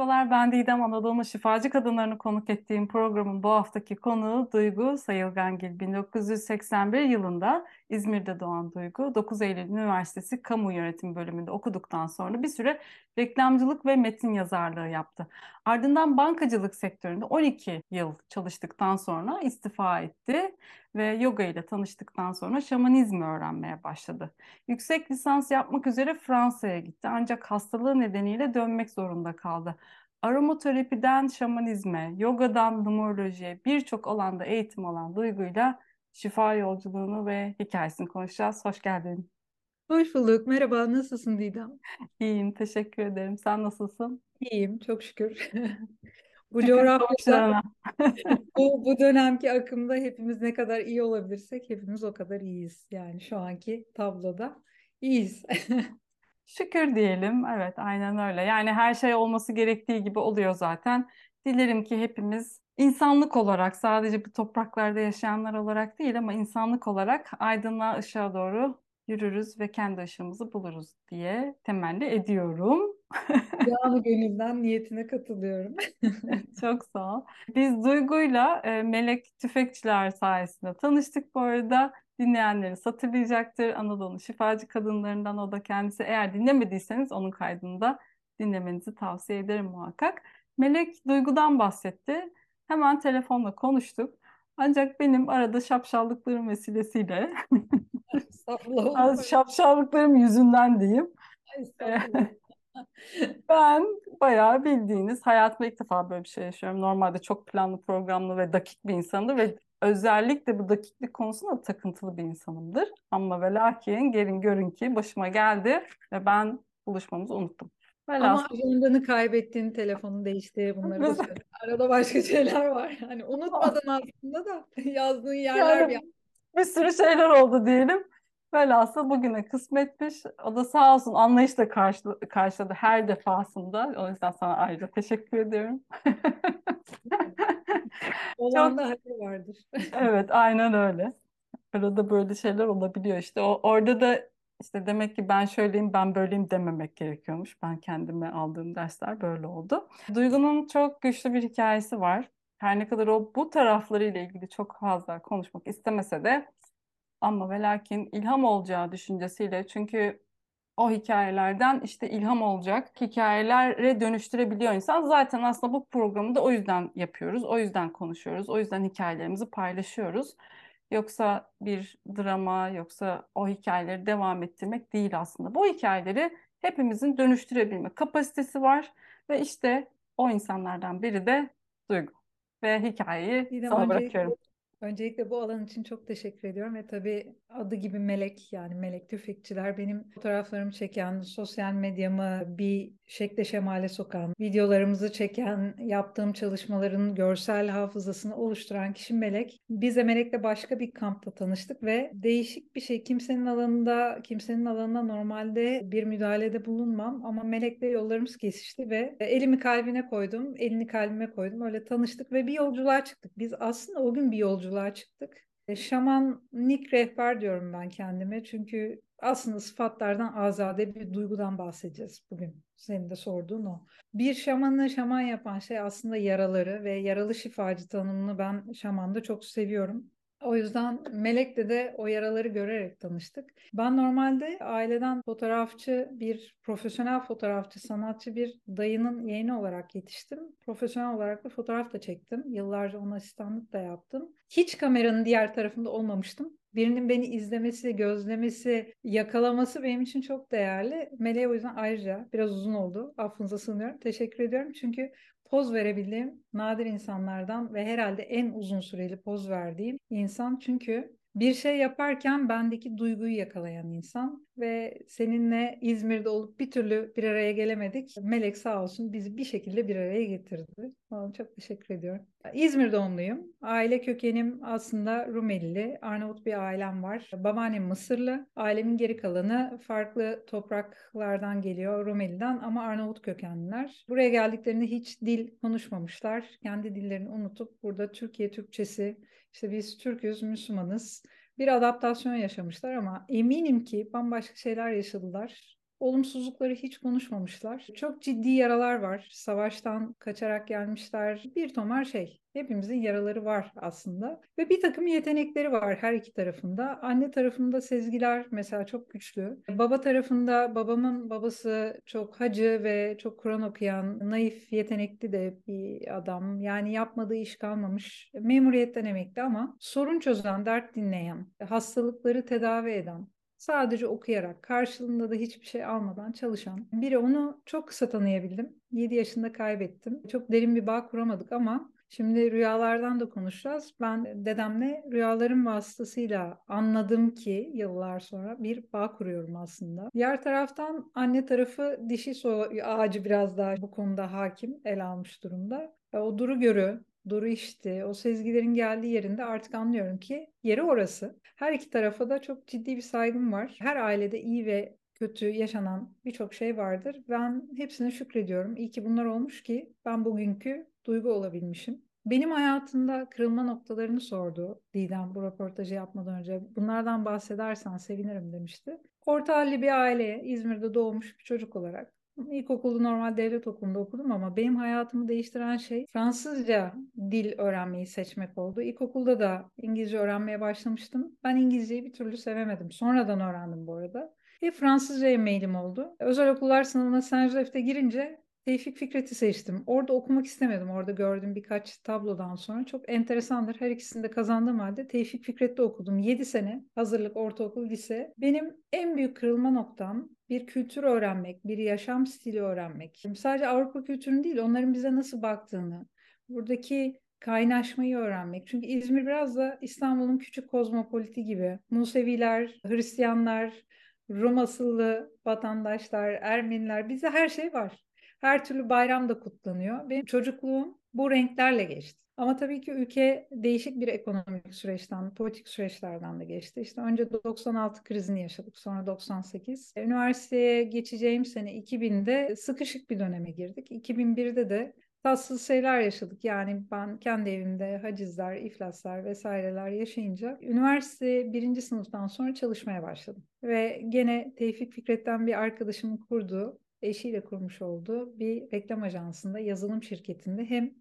Merhabalar, ben Didem Anadolu'nun şifacı kadınlarını konuk ettiğim programın bu haftaki konuğu Duygu Sayılgangil. 1981 yılında İzmir'de doğan Duygu, 9 Eylül Üniversitesi Kamu Yönetimi bölümünde okuduktan sonra bir süre reklamcılık ve metin yazarlığı yaptı. Ardından bankacılık sektöründe 12 yıl çalıştıktan sonra istifa etti ve yoga ile tanıştıktan sonra şamanizmi öğrenmeye başladı. Yüksek lisans yapmak üzere Fransa'ya gitti ancak hastalığı nedeniyle dönmek zorunda kaldı. Aromaterapiden şamanizme, yogadan numerolojiye birçok alanda eğitim alan duyguyla şifa yolculuğunu ve hikayesini konuşacağız. Hoş geldin. Hoş bulduk. Merhaba, nasılsın Didem? İyiyim, teşekkür ederim. Sen nasılsın? İyiyim, çok şükür. Bu coğrafyada, bu, bu dönemki akımda hepimiz ne kadar iyi olabilirsek hepimiz o kadar iyiyiz. Yani şu anki tabloda iyiyiz. Şükür diyelim. Evet, aynen öyle. Yani her şey olması gerektiği gibi oluyor zaten. Dilerim ki hepimiz insanlık olarak sadece bu topraklarda yaşayanlar olarak değil ama insanlık olarak aydınlığa, ışığa doğru yürürüz ve kendi ışığımızı buluruz diye temenni ediyorum. Canı gönülden niyetine katılıyorum. Çok sağ ol. Biz Duygu'yla e, Melek Tüfekçiler sayesinde tanıştık bu arada. Dinleyenleri hatırlayacaktır. Anadolu şifacı kadınlarından o da kendisi. Eğer dinlemediyseniz onun kaydında dinlemenizi tavsiye ederim muhakkak. Melek Duygu'dan bahsetti. Hemen telefonla konuştuk. Ancak benim arada şapşallıklarım vesilesiyle şapşallıklarım yüzünden diyeyim. ben bayağı bildiğiniz hayatımda ilk defa böyle bir şey yaşıyorum. Normalde çok planlı, programlı ve dakik bir insanımdır ve özellikle bu dakiklik konusunda takıntılı bir insanımdır. Ama ve lakin gelin görün ki başıma geldi ve ben buluşmamızı unuttum. Velhasıl... Ama ajandanı kaybettin, telefonu değişti, bunları da. Arada başka şeyler var. Hani unutmadın aslında da yazdığın yerler yani, bir... bir sürü şeyler oldu diyelim. Velhasıl bugüne kısmetmiş. O da sağ olsun anlayışla karşıladı, karşıladı her defasında. O yüzden sana ayrıca teşekkür ediyorum. Olanda Çok... vardır. evet aynen öyle. Arada böyle şeyler olabiliyor işte. O, orada da işte demek ki ben şöyleyim ben böyleyim dememek gerekiyormuş. Ben kendime aldığım dersler böyle oldu. Duygu'nun çok güçlü bir hikayesi var. Her ne kadar o bu taraflarıyla ilgili çok fazla konuşmak istemese de ama ve lakin ilham olacağı düşüncesiyle çünkü o hikayelerden işte ilham olacak hikayelere dönüştürebiliyor insan. Zaten aslında bu programı da o yüzden yapıyoruz. O yüzden konuşuyoruz. O yüzden hikayelerimizi paylaşıyoruz. Yoksa bir drama, yoksa o hikayeleri devam ettirmek değil aslında. Bu hikayeleri hepimizin dönüştürebilme kapasitesi var ve işte o insanlardan biri de Duygu. Ve hikayeyi Didem sana bırakıyorum. Öncelikle bu alan için çok teşekkür ediyorum ve tabii adı gibi melek yani melek tüfekçiler benim fotoğraflarımı çeken, sosyal medyamı bir şekle şemale sokan, videolarımızı çeken, yaptığım çalışmaların görsel hafızasını oluşturan kişi Melek. Biz de Melek'le başka bir kampta tanıştık ve değişik bir şey. Kimsenin alanında, kimsenin alanına normalde bir müdahalede bulunmam ama Melek'le yollarımız kesişti ve elimi kalbine koydum, elini kalbime koydum. Öyle tanıştık ve bir yolculuğa çıktık. Biz aslında o gün bir yolculuğa çıktık. E, şamanik rehber diyorum ben kendime çünkü aslında sıfatlardan azade bir duygudan bahsedeceğiz bugün. Senin de sorduğun o. Bir şamanı şaman yapan şey aslında yaraları ve yaralı şifacı tanımını ben şamanda çok seviyorum. O yüzden Melek'le de o yaraları görerek tanıştık. Ben normalde aileden fotoğrafçı, bir profesyonel fotoğrafçı, sanatçı bir dayının yeğeni olarak yetiştim. Profesyonel olarak da fotoğraf da çektim. Yıllarca ona asistanlık da yaptım. Hiç kameranın diğer tarafında olmamıştım birinin beni izlemesi, gözlemesi, yakalaması benim için çok değerli. Meleğe o yüzden ayrıca biraz uzun oldu. Affınıza sığınıyorum. Teşekkür ediyorum. Çünkü poz verebildiğim nadir insanlardan ve herhalde en uzun süreli poz verdiğim insan. Çünkü bir şey yaparken bendeki duyguyu yakalayan insan ve seninle İzmir'de olup bir türlü bir araya gelemedik. Melek sağ olsun bizi bir şekilde bir araya getirdi. Ona çok teşekkür ediyorum. İzmir doğumluyum. Aile kökenim aslında Rumelili. Arnavut bir ailem var. Babaannem Mısırlı. Ailemin geri kalanı farklı topraklardan geliyor Rumeli'den ama Arnavut kökenliler. Buraya geldiklerinde hiç dil konuşmamışlar. Kendi dillerini unutup burada Türkiye Türkçesi, işte biz Türk'üz, Müslümanız bir adaptasyon yaşamışlar ama eminim ki bambaşka şeyler yaşadılar. Olumsuzlukları hiç konuşmamışlar. Çok ciddi yaralar var. Savaştan kaçarak gelmişler. Bir tomar şey. Hepimizin yaraları var aslında. Ve bir takım yetenekleri var her iki tarafında. Anne tarafında sezgiler mesela çok güçlü. Baba tarafında babamın babası çok hacı ve çok Kur'an okuyan, naif, yetenekli de bir adam. Yani yapmadığı iş kalmamış. Memuriyetten emekli ama sorun çözen, dert dinleyen, hastalıkları tedavi eden, sadece okuyarak, karşılığında da hiçbir şey almadan çalışan biri. Onu çok kısa tanıyabildim. 7 yaşında kaybettim. Çok derin bir bağ kuramadık ama Şimdi rüyalardan da konuşacağız. Ben dedemle rüyalarım vasıtasıyla anladım ki yıllar sonra bir bağ kuruyorum aslında. Diğer taraftan anne tarafı dişi ağacı biraz daha bu konuda hakim, el almış durumda. O duru görü, duru işti, o sezgilerin geldiği yerinde artık anlıyorum ki yeri orası. Her iki tarafa da çok ciddi bir saygım var. Her ailede iyi ve kötü yaşanan birçok şey vardır. Ben hepsine şükrediyorum. İyi ki bunlar olmuş ki ben bugünkü duygu olabilmişim. Benim hayatımda kırılma noktalarını sordu Didem bu röportajı yapmadan önce. Bunlardan bahsedersen sevinirim demişti. Orta halli bir aileye İzmir'de doğmuş bir çocuk olarak İlkokulu normal devlet okulunda okudum ama benim hayatımı değiştiren şey Fransızca dil öğrenmeyi seçmek oldu. İlkokulda da İngilizce öğrenmeye başlamıştım. Ben İngilizceyi bir türlü sevemedim. Sonradan öğrendim bu arada. Ve Fransızca'ya mailim oldu. Özel okullar sınavına Joseph'te girince Tevfik Fikret'i seçtim. Orada okumak istemedim. Orada gördüğüm birkaç tablodan sonra. Çok enteresandır. Her ikisini de kazandığım halde Tevfik Fikret'te okudum. 7 sene hazırlık, ortaokul, lise. Benim en büyük kırılma noktam bir kültür öğrenmek, bir yaşam stili öğrenmek. Sadece Avrupa kültürünü değil, onların bize nasıl baktığını, buradaki kaynaşmayı öğrenmek. Çünkü İzmir biraz da İstanbul'un küçük kozmopoliti gibi. Museviler, Hristiyanlar, Rum asıllı vatandaşlar, Ermeniler, bize her şey var. Her türlü bayram da kutlanıyor. Benim çocukluğum bu renklerle geçti. Ama tabii ki ülke değişik bir ekonomik süreçten, politik süreçlerden de geçti. İşte önce 96 krizini yaşadık, sonra 98. Üniversiteye geçeceğim sene 2000'de sıkışık bir döneme girdik. 2001'de de tatsız şeyler yaşadık. Yani ben kendi evimde hacizler, iflaslar vesaireler yaşayınca üniversite birinci sınıftan sonra çalışmaya başladım. Ve gene Tevfik Fikret'ten bir arkadaşımın kurduğu eşiyle kurmuş olduğu bir reklam ajansında, yazılım şirketinde hem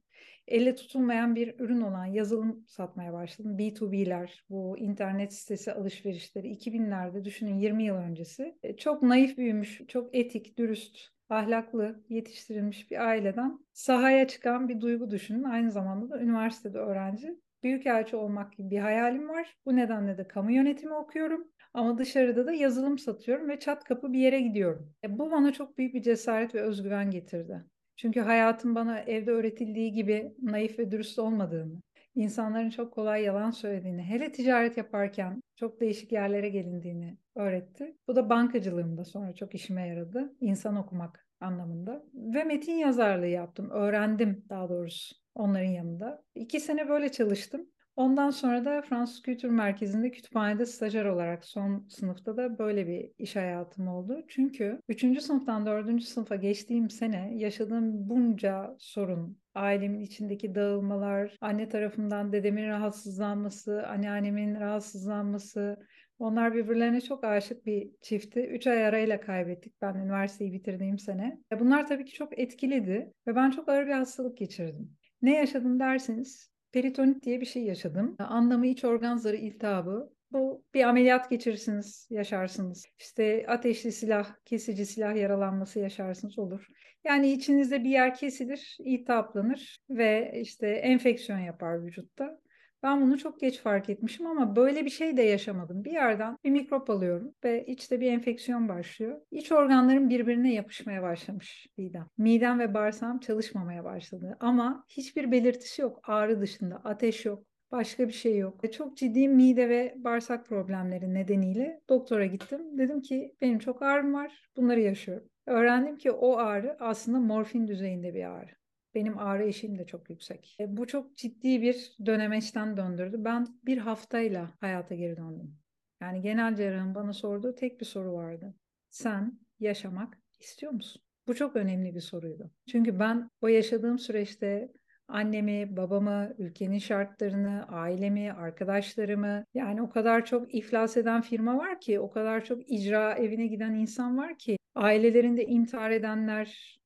elle tutulmayan bir ürün olan yazılım satmaya başladım. B2B'ler, bu internet sitesi alışverişleri 2000'lerde düşünün 20 yıl öncesi. E, çok naif büyümüş, çok etik, dürüst, ahlaklı yetiştirilmiş bir aileden sahaya çıkan bir duygu düşünün. Aynı zamanda da üniversitede öğrenci. Büyükelçi olmak gibi bir hayalim var. Bu nedenle de kamu yönetimi okuyorum. Ama dışarıda da yazılım satıyorum ve çat kapı bir yere gidiyorum. E, bu bana çok büyük bir cesaret ve özgüven getirdi. Çünkü hayatım bana evde öğretildiği gibi naif ve dürüst olmadığını, insanların çok kolay yalan söylediğini, hele ticaret yaparken çok değişik yerlere gelindiğini öğretti. Bu da bankacılığımda sonra çok işime yaradı. İnsan okumak anlamında. Ve metin yazarlığı yaptım. Öğrendim daha doğrusu onların yanında. İki sene böyle çalıştım. Ondan sonra da Fransız Kültür Merkezi'nde kütüphanede stajyer olarak son sınıfta da böyle bir iş hayatım oldu. Çünkü 3. sınıftan 4. sınıfa geçtiğim sene yaşadığım bunca sorun, ailemin içindeki dağılmalar, anne tarafından dedemin rahatsızlanması, anneannemin rahatsızlanması, onlar birbirlerine çok aşık bir çifti. Üç ay arayla kaybettik ben üniversiteyi bitirdiğim sene. Bunlar tabii ki çok etkiledi ve ben çok ağır bir hastalık geçirdim. Ne yaşadım derseniz peritonit diye bir şey yaşadım. Anlamı iç organ zarı iltihabı. Bu bir ameliyat geçirirsiniz, yaşarsınız. İşte ateşli silah, kesici silah yaralanması yaşarsınız olur. Yani içinizde bir yer kesilir, iltihaplanır ve işte enfeksiyon yapar vücutta. Ben bunu çok geç fark etmişim ama böyle bir şey de yaşamadım. Bir yerden bir mikrop alıyorum ve içte bir enfeksiyon başlıyor. İç organlarım birbirine yapışmaya başlamış midem. Midem ve bağırsağım çalışmamaya başladı. Ama hiçbir belirtisi yok. Ağrı dışında, ateş yok. Başka bir şey yok. Çok ciddi mide ve bağırsak problemleri nedeniyle doktora gittim. Dedim ki benim çok ağrım var. Bunları yaşıyorum. Öğrendim ki o ağrı aslında morfin düzeyinde bir ağrı. Benim ağrı eşiğim de çok yüksek. E, bu çok ciddi bir dönemeçten döndürdü. Ben bir haftayla hayata geri döndüm. Yani genel cerrahın bana sorduğu tek bir soru vardı. Sen yaşamak istiyor musun? Bu çok önemli bir soruydu. Çünkü ben o yaşadığım süreçte Annemi, babamı, ülkenin şartlarını, ailemi, arkadaşlarımı yani o kadar çok iflas eden firma var ki, o kadar çok icra evine giden insan var ki, ailelerinde intihar edenler,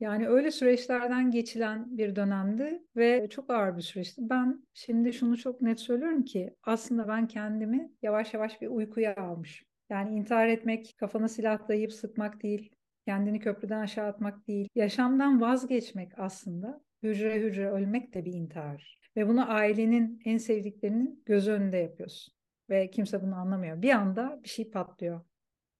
yani öyle süreçlerden geçilen bir dönemdi ve çok ağır bir süreçti. Ben şimdi şunu çok net söylüyorum ki aslında ben kendimi yavaş yavaş bir uykuya almışım. Yani intihar etmek, kafana silah dayayıp sıkmak değil, kendini köprüden aşağı atmak değil. Yaşamdan vazgeçmek aslında hücre hücre ölmek de bir intihar. Ve bunu ailenin en sevdiklerinin göz önünde yapıyorsun. Ve kimse bunu anlamıyor. Bir anda bir şey patlıyor.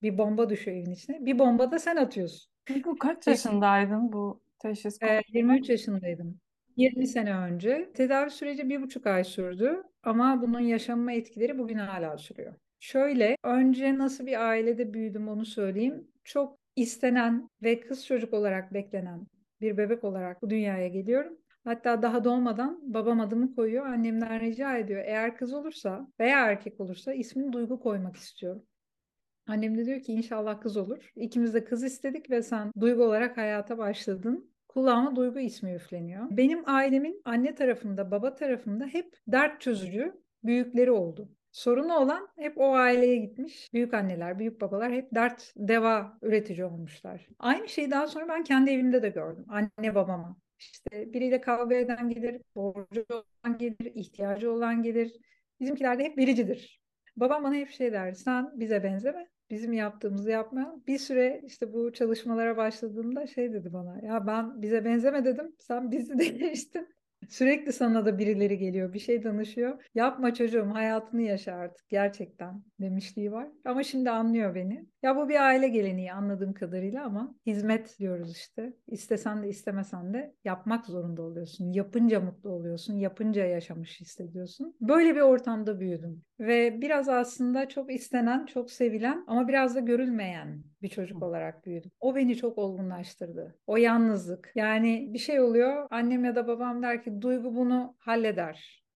Bir bomba düşüyor evin içine. Bir bomba da sen atıyorsun. Bu kaç yaşındaydın bu teşhis konusunda? 23 yaşındaydım. 20 sene önce. Tedavi süreci bir buçuk ay sürdü ama bunun yaşamıma etkileri bugün hala sürüyor. Şöyle, önce nasıl bir ailede büyüdüm onu söyleyeyim. Çok istenen ve kız çocuk olarak beklenen bir bebek olarak bu dünyaya geliyorum. Hatta daha doğmadan babam adımı koyuyor. Annemden rica ediyor. Eğer kız olursa veya erkek olursa ismini Duygu koymak istiyorum. Annem de diyor ki inşallah kız olur. İkimiz de kız istedik ve sen Duygu olarak hayata başladın. Kulağıma Duygu ismi üfleniyor. Benim ailemin anne tarafında, baba tarafında hep dert çözücü büyükleri oldu. Sorunu olan hep o aileye gitmiş. Büyük anneler, büyük babalar hep dert deva üretici olmuşlar. Aynı şeyi daha sonra ben kendi evimde de gördüm. Anne babama. İşte biriyle kavga eden gelir, borcu olan gelir, ihtiyacı olan gelir. Bizimkiler de hep vericidir. Babam bana hep şey der, sen bize benzeme, bizim yaptığımızı yapma. Bir süre işte bu çalışmalara başladığımda şey dedi bana, ya ben bize benzeme dedim, sen bizi değiştin. Sürekli sana da birileri geliyor, bir şey danışıyor. Yapma çocuğum, hayatını yaşa artık gerçekten demişliği var. Ama şimdi anlıyor beni. Ya bu bir aile geleneği anladığım kadarıyla ama hizmet diyoruz işte. İstesen de istemesen de yapmak zorunda oluyorsun. Yapınca mutlu oluyorsun, yapınca yaşamış hissediyorsun. Böyle bir ortamda büyüdüm. Ve biraz aslında çok istenen, çok sevilen ama biraz da görülmeyen bir çocuk olarak büyüdüm. O beni çok olgunlaştırdı. O yalnızlık. Yani bir şey oluyor, annem ya da babam der ki Duygu bunu halleder.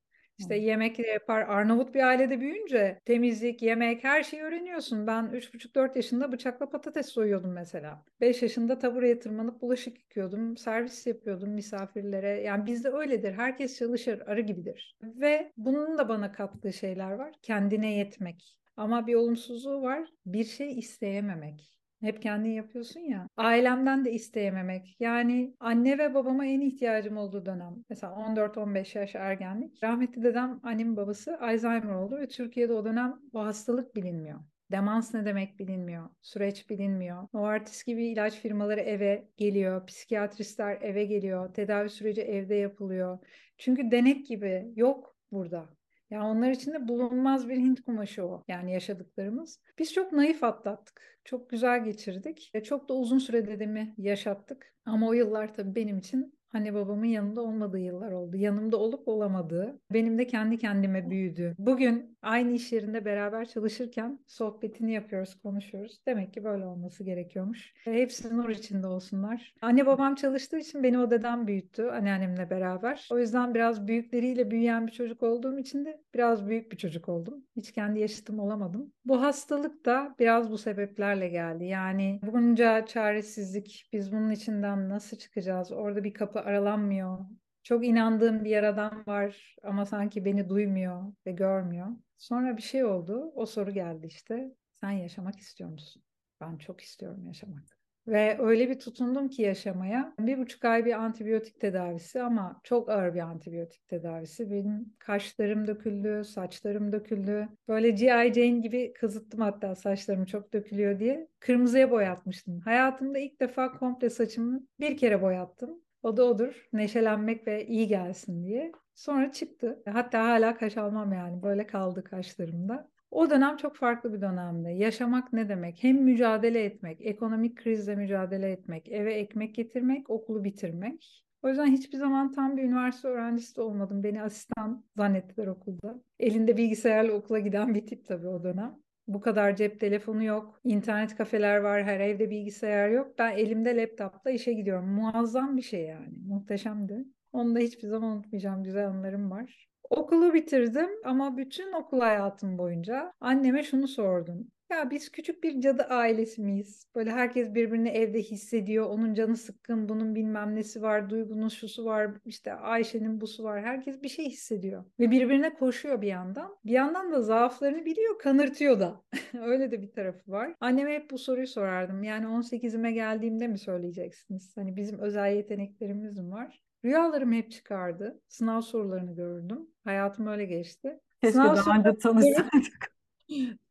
İşte yemek yapar. Arnavut bir ailede büyüyünce temizlik, yemek her şeyi öğreniyorsun. Ben 3,5-4 yaşında bıçakla patates soyuyordum mesela. 5 yaşında tabureye tırmanıp bulaşık yıkıyordum. Servis yapıyordum misafirlere. Yani bizde öyledir. Herkes çalışır, arı gibidir. Ve bunun da bana kattığı şeyler var. Kendine yetmek. Ama bir olumsuzluğu var. Bir şey isteyememek. Hep kendin yapıyorsun ya. Ailemden de isteyememek. Yani anne ve babama en ihtiyacım olduğu dönem. Mesela 14-15 yaş ergenlik. Rahmetli dedem annemin babası Alzheimer oldu ve Türkiye'de o dönem bu hastalık bilinmiyor. Demans ne demek bilinmiyor. Süreç bilinmiyor. Novartis gibi ilaç firmaları eve geliyor. Psikiyatristler eve geliyor. Tedavi süreci evde yapılıyor. Çünkü denek gibi yok burada. Yani onlar için de bulunmaz bir Hint kumaşı o. Yani yaşadıklarımız. Biz çok naif atlattık. Çok güzel geçirdik. Çok da uzun süre dedemi yaşattık. Ama o yıllar tabii benim için anne babamın yanında olmadığı yıllar oldu. Yanımda olup olamadığı, benim de kendi kendime büyüdü. Bugün aynı iş yerinde beraber çalışırken sohbetini yapıyoruz, konuşuyoruz. Demek ki böyle olması gerekiyormuş. Hepsi nur içinde olsunlar. Anne babam çalıştığı için beni o dedem büyüttü anneannemle beraber. O yüzden biraz büyükleriyle büyüyen bir çocuk olduğum için de biraz büyük bir çocuk oldum. Hiç kendi yaşıtım olamadım. Bu hastalık da biraz bu sebeplerle geldi. Yani bunca çaresizlik, biz bunun içinden nasıl çıkacağız? Orada bir kapı aralanmıyor. Çok inandığım bir yaradan var ama sanki beni duymuyor ve görmüyor. Sonra bir şey oldu. O soru geldi işte. Sen yaşamak istiyor musun? Ben çok istiyorum yaşamak. Ve öyle bir tutundum ki yaşamaya. Bir buçuk ay bir antibiyotik tedavisi ama çok ağır bir antibiyotik tedavisi. Benim kaşlarım döküldü, saçlarım döküldü. Böyle G.I. Jane gibi kazıttım hatta saçlarım çok dökülüyor diye. Kırmızıya boyatmıştım. Hayatımda ilk defa komple saçımı bir kere boyattım. O da odur. Neşelenmek ve iyi gelsin diye. Sonra çıktı. Hatta hala kaş almam yani. Böyle kaldı kaşlarımda. O dönem çok farklı bir dönemdi. Yaşamak ne demek? Hem mücadele etmek, ekonomik krizle mücadele etmek, eve ekmek getirmek, okulu bitirmek. O yüzden hiçbir zaman tam bir üniversite öğrencisi de olmadım. Beni asistan zannettiler okulda. Elinde bilgisayarla okula giden bir tip tabii o dönem. Bu kadar cep telefonu yok. İnternet kafeler var. Her evde bilgisayar yok. Ben elimde laptopla işe gidiyorum. Muazzam bir şey yani. Muhteşemdi. Onu da hiçbir zaman unutmayacağım. Güzel anılarım var. Okulu bitirdim ama bütün okul hayatım boyunca anneme şunu sordum. Ya biz küçük bir cadı ailesi miyiz? Böyle herkes birbirini evde hissediyor. Onun canı sıkkın, bunun bilmem nesi var, Duygu'nun şusu var, işte Ayşe'nin busu var. Herkes bir şey hissediyor. Ve birbirine koşuyor bir yandan. Bir yandan da zaaflarını biliyor, kanırtıyor da. Öyle de bir tarafı var. Anneme hep bu soruyu sorardım. Yani 18'ime geldiğimde mi söyleyeceksiniz? Hani bizim özel yeteneklerimiz mi var? Rüyalarım hep çıkardı. Sınav sorularını gördüm. Hayatım öyle geçti. Keşke Sınav daha önce tanışsaydık.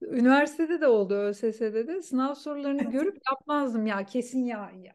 Üniversitede de oldu, ÖSS'de de. Sınav sorularını görüp yapmazdım ya kesin ya, ya.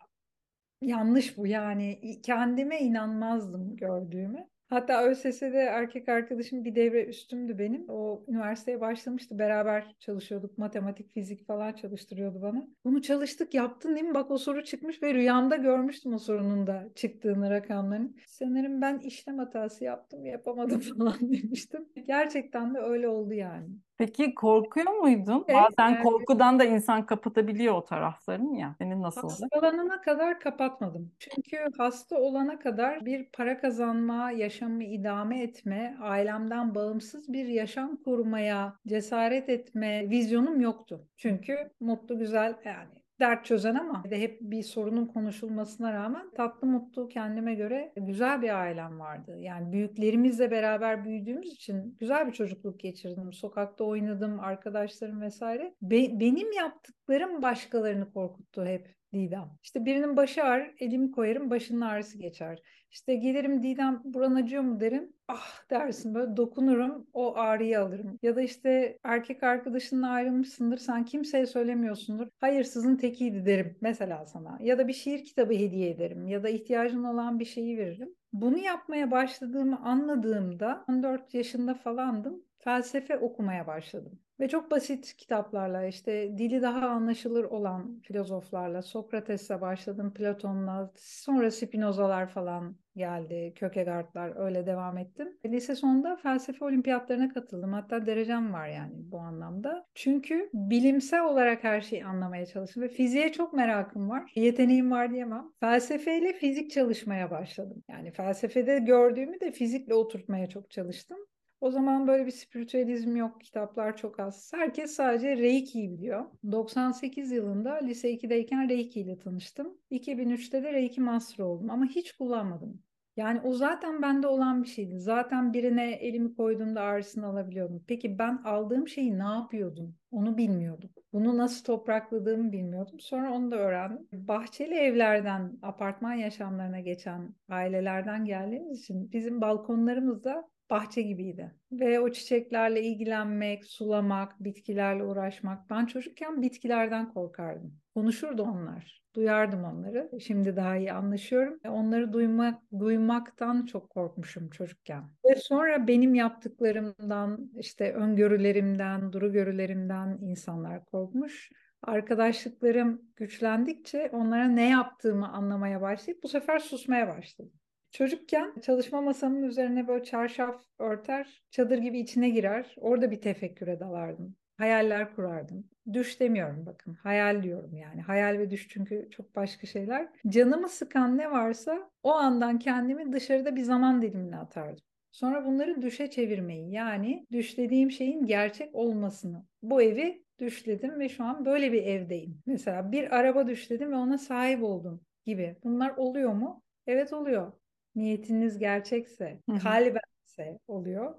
Yanlış bu yani kendime inanmazdım gördüğüme. Hatta ÖSS'de erkek arkadaşım bir devre üstümdü benim. O üniversiteye başlamıştı. Beraber çalışıyorduk. Matematik, fizik falan çalıştırıyordu bana. Bunu çalıştık, yaptın değil mi? Bak o soru çıkmış ve rüyamda görmüştüm o sorunun da çıktığını rakamların. Sanırım ben işlem hatası yaptım, yapamadım falan demiştim. Gerçekten de öyle oldu yani. Peki korkuyor muydun? Evet, Bazen yani- korkudan da insan kapatabiliyor o taraflarını ya. Senin nasıldı? Hastalanana kadar kapatmadım. Çünkü hasta olana kadar bir para kazanma, yaşamı idame etme, ailemden bağımsız bir yaşam kurmaya cesaret etme vizyonum yoktu. Çünkü mutlu, güzel yani dert çözen ama de hep bir sorunun konuşulmasına rağmen tatlı mutlu kendime göre güzel bir ailem vardı. Yani büyüklerimizle beraber büyüdüğümüz için güzel bir çocukluk geçirdim. Sokakta oynadım, arkadaşlarım vesaire. Be- benim yaptıklarım başkalarını korkuttu hep. Didem. İşte birinin başı ağrır, elimi koyarım, başının ağrısı geçer. İşte gelirim Didem buran acıyor mu derim. Ah dersin böyle dokunurum, o ağrıyı alırım. Ya da işte erkek arkadaşınla ayrılmışsındır, sen kimseye söylemiyorsundur. Hayırsızın tekiydi derim mesela sana. Ya da bir şiir kitabı hediye ederim. Ya da ihtiyacın olan bir şeyi veririm. Bunu yapmaya başladığımı anladığımda 14 yaşında falandım. Felsefe okumaya başladım. Ve çok basit kitaplarla işte dili daha anlaşılır olan filozoflarla Sokrates'le başladım, Platon'la sonra Spinozalar falan geldi, Kierkegaard'lar öyle devam ettim. Lise sonunda felsefe olimpiyatlarına katıldım. Hatta derecem var yani bu anlamda. Çünkü bilimsel olarak her şeyi anlamaya çalıştım ve fiziğe çok merakım var. Yeteneğim var diyemem. Felsefeyle fizik çalışmaya başladım. Yani felsefede gördüğümü de fizikle oturtmaya çok çalıştım. O zaman böyle bir spiritüalizm yok, kitaplar çok az. Herkes sadece Reiki'yi biliyor. 98 yılında lise 2'deyken Reiki ile tanıştım. 2003'te de Reiki Master oldum ama hiç kullanmadım. Yani o zaten bende olan bir şeydi. Zaten birine elimi koyduğumda ağrısını alabiliyordum. Peki ben aldığım şeyi ne yapıyordum? Onu bilmiyordum. Bunu nasıl toprakladığımı bilmiyordum. Sonra onu da öğrendim. Bahçeli evlerden apartman yaşamlarına geçen ailelerden geldiğimiz için bizim balkonlarımızda bahçe gibiydi. Ve o çiçeklerle ilgilenmek, sulamak, bitkilerle uğraşmak. Ben çocukken bitkilerden korkardım. Konuşurdu onlar. Duyardım onları. Şimdi daha iyi anlaşıyorum. Onları duymak, duymaktan çok korkmuşum çocukken. Ve sonra benim yaptıklarımdan, işte öngörülerimden, duru görülerimden insanlar korkmuş. Arkadaşlıklarım güçlendikçe onlara ne yaptığımı anlamaya başlayıp bu sefer susmaya başladım. Çocukken çalışma masamın üzerine böyle çarşaf örter, çadır gibi içine girer. Orada bir tefekküre dalardım. Hayaller kurardım. Düş demiyorum bakın, hayal diyorum yani. Hayal ve düş çünkü çok başka şeyler. Canımı sıkan ne varsa o andan kendimi dışarıda bir zaman dilimine atardım. Sonra bunları düşe çevirmeyi yani düşlediğim şeyin gerçek olmasını. Bu evi düşledim ve şu an böyle bir evdeyim. Mesela bir araba düşledim ve ona sahip oldum gibi. Bunlar oluyor mu? Evet oluyor niyetiniz gerçekse, kalbense oluyor.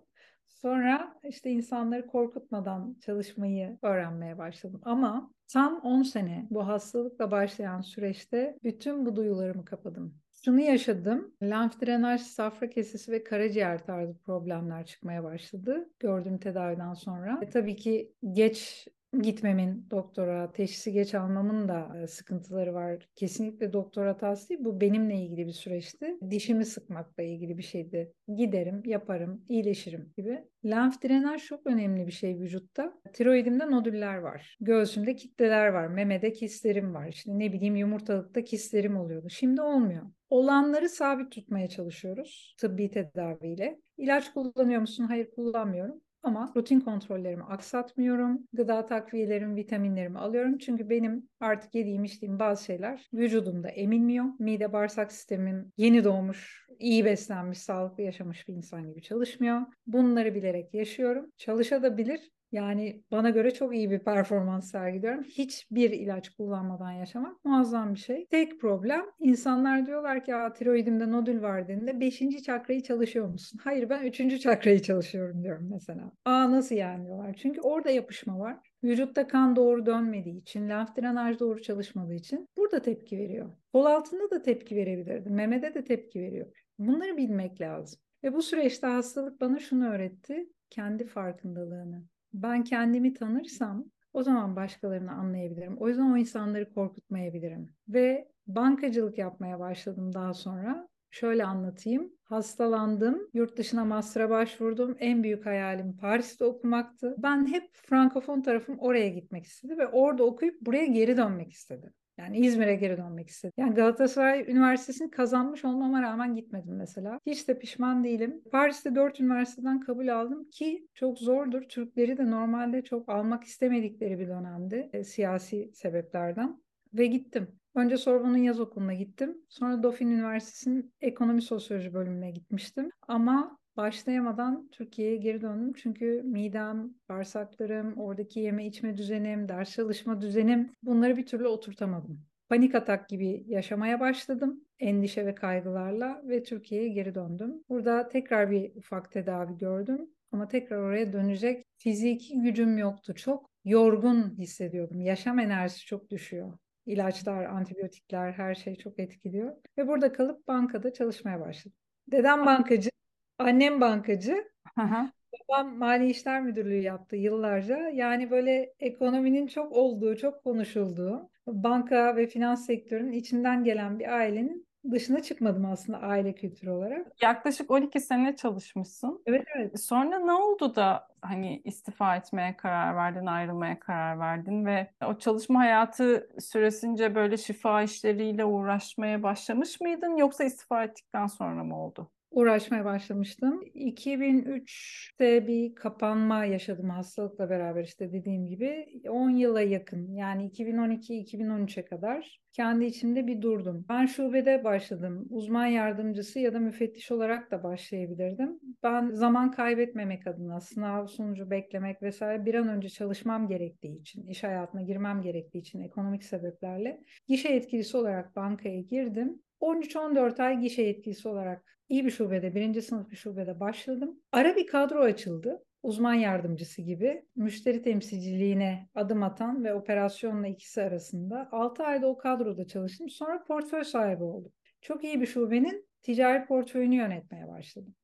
Sonra işte insanları korkutmadan çalışmayı öğrenmeye başladım. Ama tam 10 sene bu hastalıkla başlayan süreçte bütün bu duyularımı kapadım. Şunu yaşadım. Lenf drenaj, safra kesesi ve karaciğer tarzı problemler çıkmaya başladı. Gördüğüm tedaviden sonra. E, tabii ki geç gitmemin doktora, teşhisi geç almamın da sıkıntıları var. Kesinlikle doktor hatası değil. Bu benimle ilgili bir süreçti. Dişimi sıkmakla ilgili bir şeydi. Giderim, yaparım, iyileşirim gibi. Lenf drenaj çok önemli bir şey vücutta. Tiroidimde nodüller var. Göğsümde kitleler var. Memede kistlerim var. İşte ne bileyim yumurtalıkta kistlerim oluyordu. Şimdi olmuyor. Olanları sabit tutmaya çalışıyoruz tıbbi tedaviyle. İlaç kullanıyor musun? Hayır kullanmıyorum. Ama rutin kontrollerimi aksatmıyorum. Gıda takviyelerimi, vitaminlerimi alıyorum. Çünkü benim artık yediğim içtiğim bazı şeyler vücudumda emilmiyor. Mide bağırsak sistemim yeni doğmuş, iyi beslenmiş, sağlıklı yaşamış bir insan gibi çalışmıyor. Bunları bilerek yaşıyorum. Çalışabilir Yani bana göre çok iyi bir performans sergiliyorum. Hiçbir ilaç kullanmadan yaşamak muazzam bir şey. Tek problem insanlar diyorlar ki tiroidimde nodül var dediğinde 5. çakrayı çalışıyor musun? Hayır ben 3. çakrayı çalışıyorum diyorum mesela. Aa nasıl yani diyorlar. Çünkü orada yapışma var. Vücutta kan doğru dönmediği için, lenf drenaj doğru çalışmadığı için burada tepki veriyor. Kol altında da tepki verebilirdi. Memede de tepki veriyor. Bunları bilmek lazım. Ve bu süreçte hastalık bana şunu öğretti. Kendi farkındalığını. Ben kendimi tanırsam o zaman başkalarını anlayabilirim. O yüzden o insanları korkutmayabilirim. Ve bankacılık yapmaya başladım daha sonra. Şöyle anlatayım. Hastalandım, yurt dışına master'a başvurdum. En büyük hayalim Paris'te okumaktı. Ben hep Frankofon tarafım oraya gitmek istedi ve orada okuyup buraya geri dönmek istedim. Yani İzmir'e geri dönmek istedim. Yani Galatasaray Üniversitesi'ni kazanmış olmama rağmen gitmedim mesela. Hiç de pişman değilim. Paris'te dört üniversiteden kabul aldım ki çok zordur. Türkleri de normalde çok almak istemedikleri bir dönemdi e, siyasi sebeplerden. Ve gittim. Önce Sorbonne'un yaz okuluna gittim. Sonra Dauphine Üniversitesi'nin ekonomi sosyoloji bölümüne gitmiştim. Ama başlayamadan Türkiye'ye geri döndüm. Çünkü midem, bağırsaklarım, oradaki yeme içme düzenim, ders çalışma düzenim bunları bir türlü oturtamadım. Panik atak gibi yaşamaya başladım endişe ve kaygılarla ve Türkiye'ye geri döndüm. Burada tekrar bir ufak tedavi gördüm ama tekrar oraya dönecek fiziki gücüm yoktu. Çok yorgun hissediyordum. Yaşam enerjisi çok düşüyor. İlaçlar, antibiyotikler her şey çok etkiliyor. Ve burada kalıp bankada çalışmaya başladım. Dedem bankacı, annem bankacı. Babam Mali İşler Müdürlüğü yaptı yıllarca. Yani böyle ekonominin çok olduğu, çok konuşulduğu, banka ve finans sektörünün içinden gelen bir ailenin dışına çıkmadım aslında aile kültürü olarak. Yaklaşık 12 sene çalışmışsın. Evet evet. Sonra ne oldu da hani istifa etmeye karar verdin, ayrılmaya karar verdin ve o çalışma hayatı süresince böyle şifa işleriyle uğraşmaya başlamış mıydın yoksa istifa ettikten sonra mı oldu? Uğraşmaya başlamıştım. 2003'te bir kapanma yaşadım hastalıkla beraber işte dediğim gibi 10 yıla yakın yani 2012-2013'e kadar kendi içimde bir durdum. Ben şubede başladım. Uzman yardımcısı ya da müfettiş olarak da başlayabilirdim. Ben zaman kaybetmemek adına sınav sonucu beklemek vesaire bir an önce çalışmam gerektiği için, iş hayatına girmem gerektiği için ekonomik sebeplerle gişe etkilisi olarak bankaya girdim. 13-14 ay gişe yetkilisi olarak iyi bir şubede, birinci sınıf bir şubede başladım. Ara bir kadro açıldı. Uzman yardımcısı gibi müşteri temsilciliğine adım atan ve operasyonla ikisi arasında 6 ayda o kadroda çalıştım. Sonra portföy sahibi oldum. Çok iyi bir şubenin ticari portföyünü yönetmeye başladım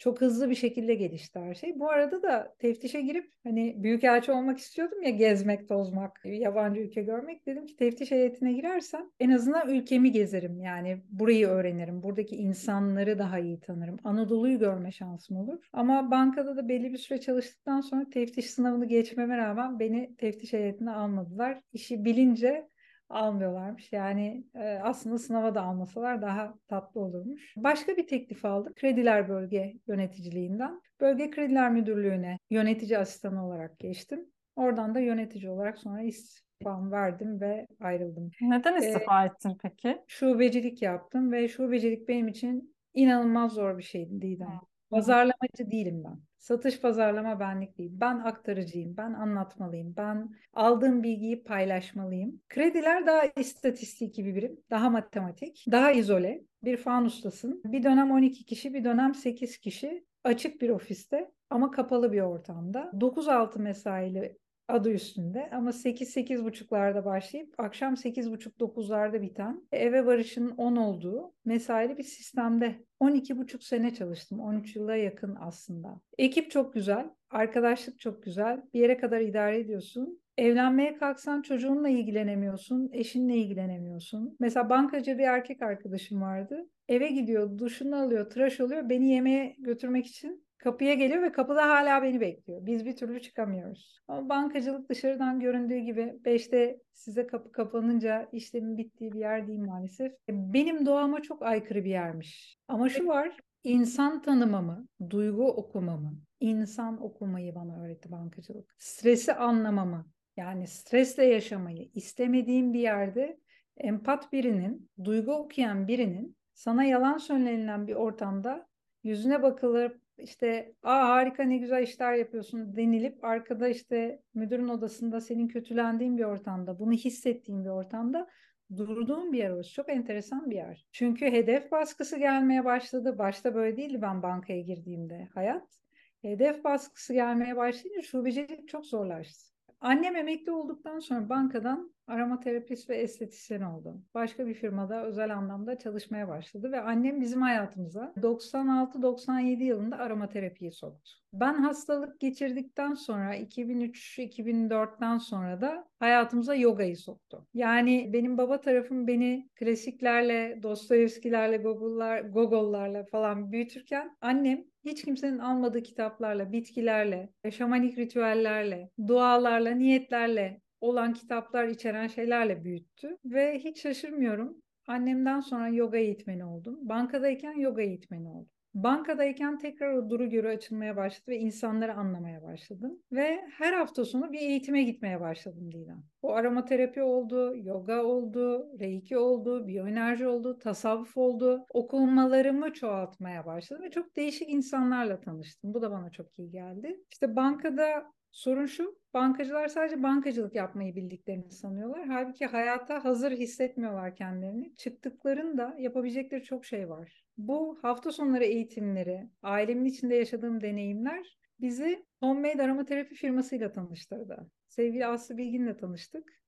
çok hızlı bir şekilde gelişti her şey. Bu arada da teftişe girip hani büyükelçi olmak istiyordum ya gezmek, tozmak, yabancı ülke görmek. Dedim ki teftiş heyetine girersem en azından ülkemi gezerim. Yani burayı öğrenirim. Buradaki insanları daha iyi tanırım. Anadolu'yu görme şansım olur. Ama bankada da belli bir süre çalıştıktan sonra teftiş sınavını geçmeme rağmen beni teftiş heyetine almadılar. İşi bilince almıyorlarmış. Yani e, aslında sınava da almasalar daha tatlı olurmuş. Başka bir teklif aldım. Krediler Bölge Yöneticiliğinden. Bölge Krediler Müdürlüğü'ne yönetici asistanı olarak geçtim. Oradan da yönetici olarak sonra istifamı verdim ve ayrıldım. Neden istifa ee, ettin peki? Şubecilik yaptım ve şubecilik benim için inanılmaz zor bir şeydi Didem. Pazarlamacı değilim ben. Satış pazarlama benlik değil. Ben aktarıcıyım, ben anlatmalıyım, ben aldığım bilgiyi paylaşmalıyım. Krediler daha istatistiki bir birim, daha matematik, daha izole. Bir fan ustasın. Bir dönem 12 kişi, bir dönem 8 kişi. Açık bir ofiste ama kapalı bir ortamda. 9-6 mesaili adı üstünde ama 8-8.30'larda başlayıp akşam 8.30-9'larda biten eve varışın 10 olduğu mesaili bir sistemde 12,5 sene çalıştım. 13 yıla yakın aslında. Ekip çok güzel, arkadaşlık çok güzel. Bir yere kadar idare ediyorsun. Evlenmeye kalksan çocuğunla ilgilenemiyorsun, eşinle ilgilenemiyorsun. Mesela bankacı bir erkek arkadaşım vardı. Eve gidiyor, duşunu alıyor, tıraş oluyor. Beni yemeğe götürmek için Kapıya geliyor ve kapıda hala beni bekliyor. Biz bir türlü çıkamıyoruz. Ama bankacılık dışarıdan göründüğü gibi 5'te size kapı kapanınca işlemin bittiği bir yer değil maalesef. Benim doğama çok aykırı bir yermiş. Ama şu var, insan tanımamı, duygu okumamı, insan okumayı bana öğretti bankacılık. Stresi anlamamı, yani stresle yaşamayı istemediğim bir yerde empat birinin, duygu okuyan birinin sana yalan söylenilen bir ortamda yüzüne bakılır işte aa harika ne güzel işler yapıyorsun denilip arkada işte müdürün odasında senin kötülendiğin bir ortamda bunu hissettiğin bir ortamda durduğum bir yer orası. Çok enteresan bir yer. Çünkü hedef baskısı gelmeye başladı. Başta böyle değildi ben bankaya girdiğimde hayat. Hedef baskısı gelmeye başlayınca şubecilik çok zorlaştı. Annem emekli olduktan sonra bankadan arama terapist ve estetisyen oldu. Başka bir firmada özel anlamda çalışmaya başladı ve annem bizim hayatımıza 96-97 yılında arama terapiyi soktu. Ben hastalık geçirdikten sonra 2003-2004'ten sonra da hayatımıza yogayı soktu. Yani benim baba tarafım beni klasiklerle, Dostoyevskilerle, Gogollar, Gogollarla falan büyütürken annem hiç kimsenin almadığı kitaplarla, bitkilerle, şamanik ritüellerle, dualarla, niyetlerle olan kitaplar içeren şeylerle büyüttü ve hiç şaşırmıyorum. Annemden sonra yoga eğitmeni oldum. Bankadayken yoga eğitmeni oldum. Bankadayken tekrar o duru görü açılmaya başladı ve insanları anlamaya başladım. Ve her hafta sonu bir eğitime gitmeye başladım Dilan. Bu aromaterapi oldu, yoga oldu, reiki oldu, biyoenerji oldu, tasavvuf oldu. Okumalarımı çoğaltmaya başladım ve çok değişik insanlarla tanıştım. Bu da bana çok iyi geldi. İşte bankada Sorun şu, bankacılar sadece bankacılık yapmayı bildiklerini sanıyorlar. Halbuki hayata hazır hissetmiyorlar kendilerini. Çıktıklarında yapabilecekleri çok şey var. Bu hafta sonları eğitimleri, ailemin içinde yaşadığım deneyimler bizi Homemade aromaterapi firmasıyla tanıştırdı. Sevgili Aslı Bilgin'le tanıştık.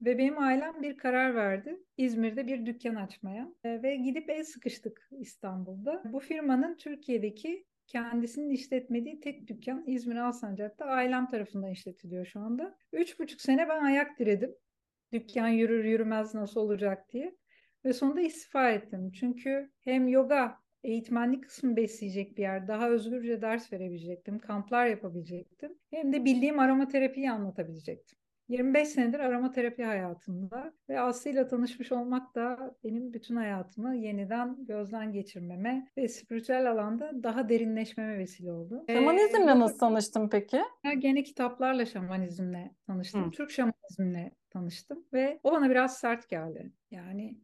Ve benim ailem bir karar verdi. İzmir'de bir dükkan açmaya. Ve gidip el sıkıştık İstanbul'da. Bu firmanın Türkiye'deki kendisinin işletmediği tek dükkan İzmir Alsancak'ta ailem tarafından işletiliyor şu anda. Üç buçuk sene ben ayak diredim. Dükkan yürür yürümez nasıl olacak diye. Ve sonunda istifa ettim. Çünkü hem yoga eğitmenlik kısmı besleyecek bir yer. Daha özgürce ders verebilecektim. Kamplar yapabilecektim. Hem de bildiğim aromaterapiyi anlatabilecektim. 25 senedir aromaterapi hayatımda ve Aslı ile tanışmış olmak da benim bütün hayatımı yeniden gözden geçirmeme ve spiritüel alanda daha derinleşmeme vesile oldu. Şamanizmle ee, nasıl tanıştın peki? Gene kitaplarla şamanizmle tanıştım. Hı. Türk şamanizmle tanıştım ve o bana biraz sert geldi. Yani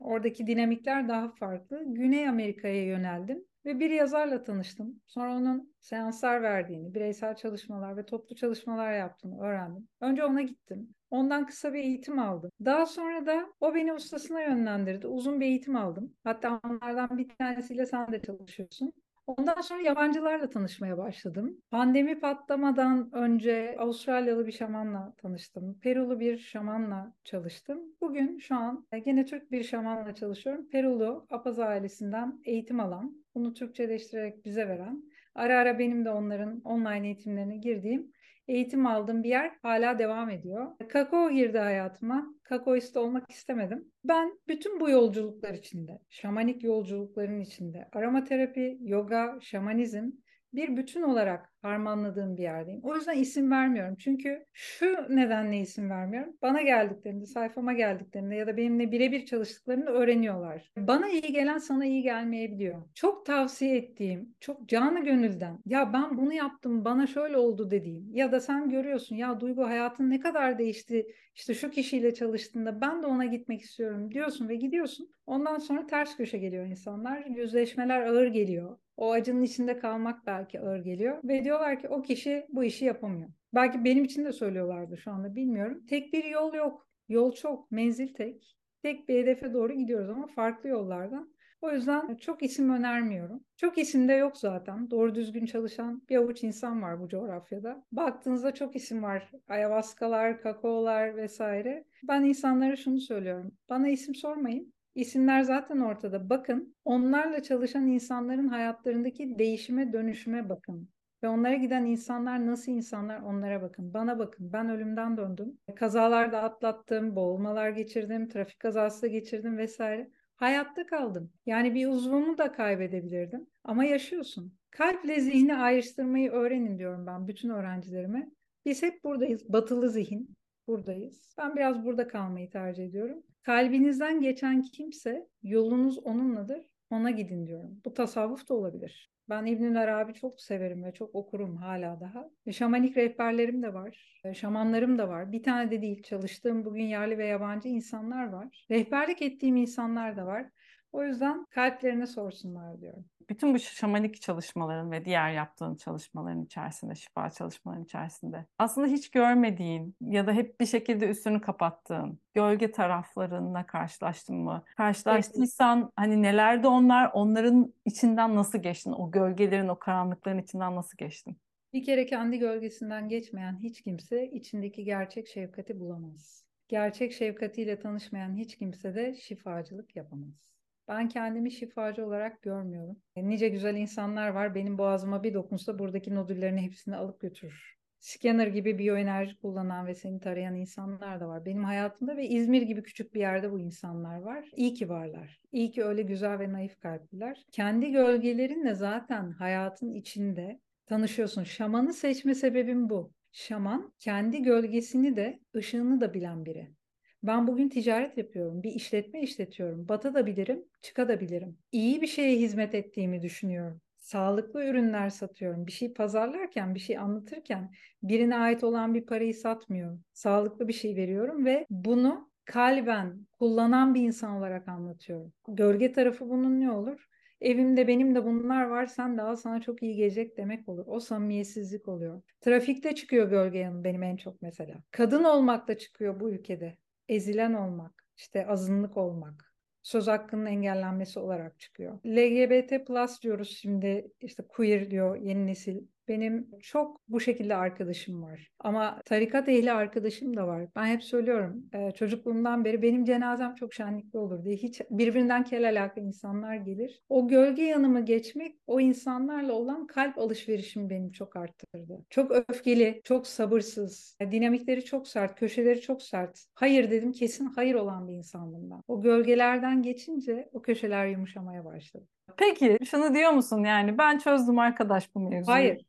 oradaki dinamikler daha farklı. Güney Amerika'ya yöneldim. Ve bir yazarla tanıştım. Sonra onun seanslar verdiğini, bireysel çalışmalar ve toplu çalışmalar yaptığını öğrendim. Önce ona gittim. Ondan kısa bir eğitim aldım. Daha sonra da o beni ustasına yönlendirdi. Uzun bir eğitim aldım. Hatta onlardan bir tanesiyle sen de çalışıyorsun. Ondan sonra yabancılarla tanışmaya başladım. Pandemi patlamadan önce Avustralyalı bir şamanla tanıştım. Perulu bir şamanla çalıştım. Bugün şu an gene Türk bir şamanla çalışıyorum. Perulu Apaz ailesinden eğitim alan, bunu Türkçeleştirerek bize veren, ara ara benim de onların online eğitimlerine girdiğim eğitim aldığım bir yer hala devam ediyor. Kakao girdi hayatıma. Kakaoist olmak istemedim. Ben bütün bu yolculuklar içinde, şamanik yolculukların içinde, aromaterapi, yoga, şamanizm bir bütün olarak harmanladığım bir yerdeyim. O yüzden isim vermiyorum. Çünkü şu nedenle isim vermiyorum. Bana geldiklerinde, sayfama geldiklerinde ya da benimle birebir çalıştıklarını öğreniyorlar. Bana iyi gelen sana iyi gelmeyebiliyor. Çok tavsiye ettiğim, çok canı gönülden ya ben bunu yaptım, bana şöyle oldu dediğim ya da sen görüyorsun ya Duygu hayatın ne kadar değişti işte şu kişiyle çalıştığında ben de ona gitmek istiyorum diyorsun ve gidiyorsun. Ondan sonra ters köşe geliyor insanlar. Yüzleşmeler ağır geliyor. O acının içinde kalmak belki ağır geliyor. Ve diyorlar ki o kişi bu işi yapamıyor. Belki benim için de söylüyorlardı şu anda bilmiyorum. Tek bir yol yok. Yol çok, menzil tek. Tek bir hedefe doğru gidiyoruz ama farklı yollardan. O yüzden çok isim önermiyorum. Çok isim de yok zaten. Doğru düzgün çalışan bir avuç insan var bu coğrafyada. Baktığınızda çok isim var. Ayahuascalar, kakaolar vesaire. Ben insanlara şunu söylüyorum. Bana isim sormayın. İsimler zaten ortada. Bakın onlarla çalışan insanların hayatlarındaki değişime dönüşüme bakın. Ve onlara giden insanlar nasıl insanlar onlara bakın. Bana bakın. Ben ölümden döndüm. Kazalarda atlattım, boğulmalar geçirdim, trafik kazası geçirdim vesaire. Hayatta kaldım. Yani bir uzvumu da kaybedebilirdim. Ama yaşıyorsun. Kalple zihni ayrıştırmayı öğrenin diyorum ben bütün öğrencilerime. Biz hep buradayız. Batılı zihin buradayız. Ben biraz burada kalmayı tercih ediyorum. Kalbinizden geçen kimse yolunuz onunladır. Ona gidin diyorum. Bu tasavvuf da olabilir. Ben İbnül Arabi çok severim ve çok okurum hala daha. E, şamanik rehberlerim de var. E, şamanlarım da var. Bir tane de değil çalıştığım bugün yerli ve yabancı insanlar var. Rehberlik ettiğim insanlar da var. O yüzden kalplerine sorsunlar diyorum. Bütün bu şamanik çalışmaların ve diğer yaptığın çalışmaların içerisinde, şifa çalışmaların içerisinde aslında hiç görmediğin ya da hep bir şekilde üstünü kapattığın gölge taraflarına karşılaştın mı? Karşılaştıysan hani nelerde onlar, onların içinden nasıl geçtin? O gölgelerin, o karanlıkların içinden nasıl geçtin? Bir kere kendi gölgesinden geçmeyen hiç kimse içindeki gerçek şefkati bulamaz. Gerçek şefkatiyle tanışmayan hiç kimse de şifacılık yapamaz. Ben kendimi şifacı olarak görmüyorum. Nice güzel insanlar var. Benim boğazıma bir dokunsa buradaki nodüllerin hepsini alıp götürür. Scanner gibi biyoenerji kullanan ve seni tarayan insanlar da var. Benim hayatımda ve İzmir gibi küçük bir yerde bu insanlar var. İyi ki varlar. İyi ki öyle güzel ve naif kalpliler. Kendi gölgelerinle zaten hayatın içinde tanışıyorsun. Şamanı seçme sebebim bu. Şaman kendi gölgesini de ışığını da bilen biri. Ben bugün ticaret yapıyorum, bir işletme işletiyorum. Bata da bilirim, çıka da bilirim. İyi bir şeye hizmet ettiğimi düşünüyorum. Sağlıklı ürünler satıyorum. Bir şey pazarlarken, bir şey anlatırken birine ait olan bir parayı satmıyorum. Sağlıklı bir şey veriyorum ve bunu kalben kullanan bir insan olarak anlatıyorum. Gölge tarafı bunun ne olur? Evimde benim de bunlar var sen al sana çok iyi gelecek demek olur. O samimiyetsizlik oluyor. Trafikte çıkıyor gölge yanı benim en çok mesela. Kadın olmak da çıkıyor bu ülkede. Ezilen olmak, işte azınlık olmak, söz hakkının engellenmesi olarak çıkıyor. LGBT plus diyoruz şimdi işte queer diyor yeni nesil benim çok bu şekilde arkadaşım var. Ama tarikat ehli arkadaşım da var. Ben hep söylüyorum e, çocukluğumdan beri benim cenazem çok şenlikli olur diye. Hiç birbirinden kel alakalı insanlar gelir. O gölge yanımı geçmek o insanlarla olan kalp alışverişimi benim çok arttırdı. Çok öfkeli, çok sabırsız, dinamikleri çok sert, köşeleri çok sert. Hayır dedim kesin hayır olan bir insandım ben. O gölgelerden geçince o köşeler yumuşamaya başladı. Peki şunu diyor musun yani ben çözdüm arkadaş bu mevzuyu. Hayır.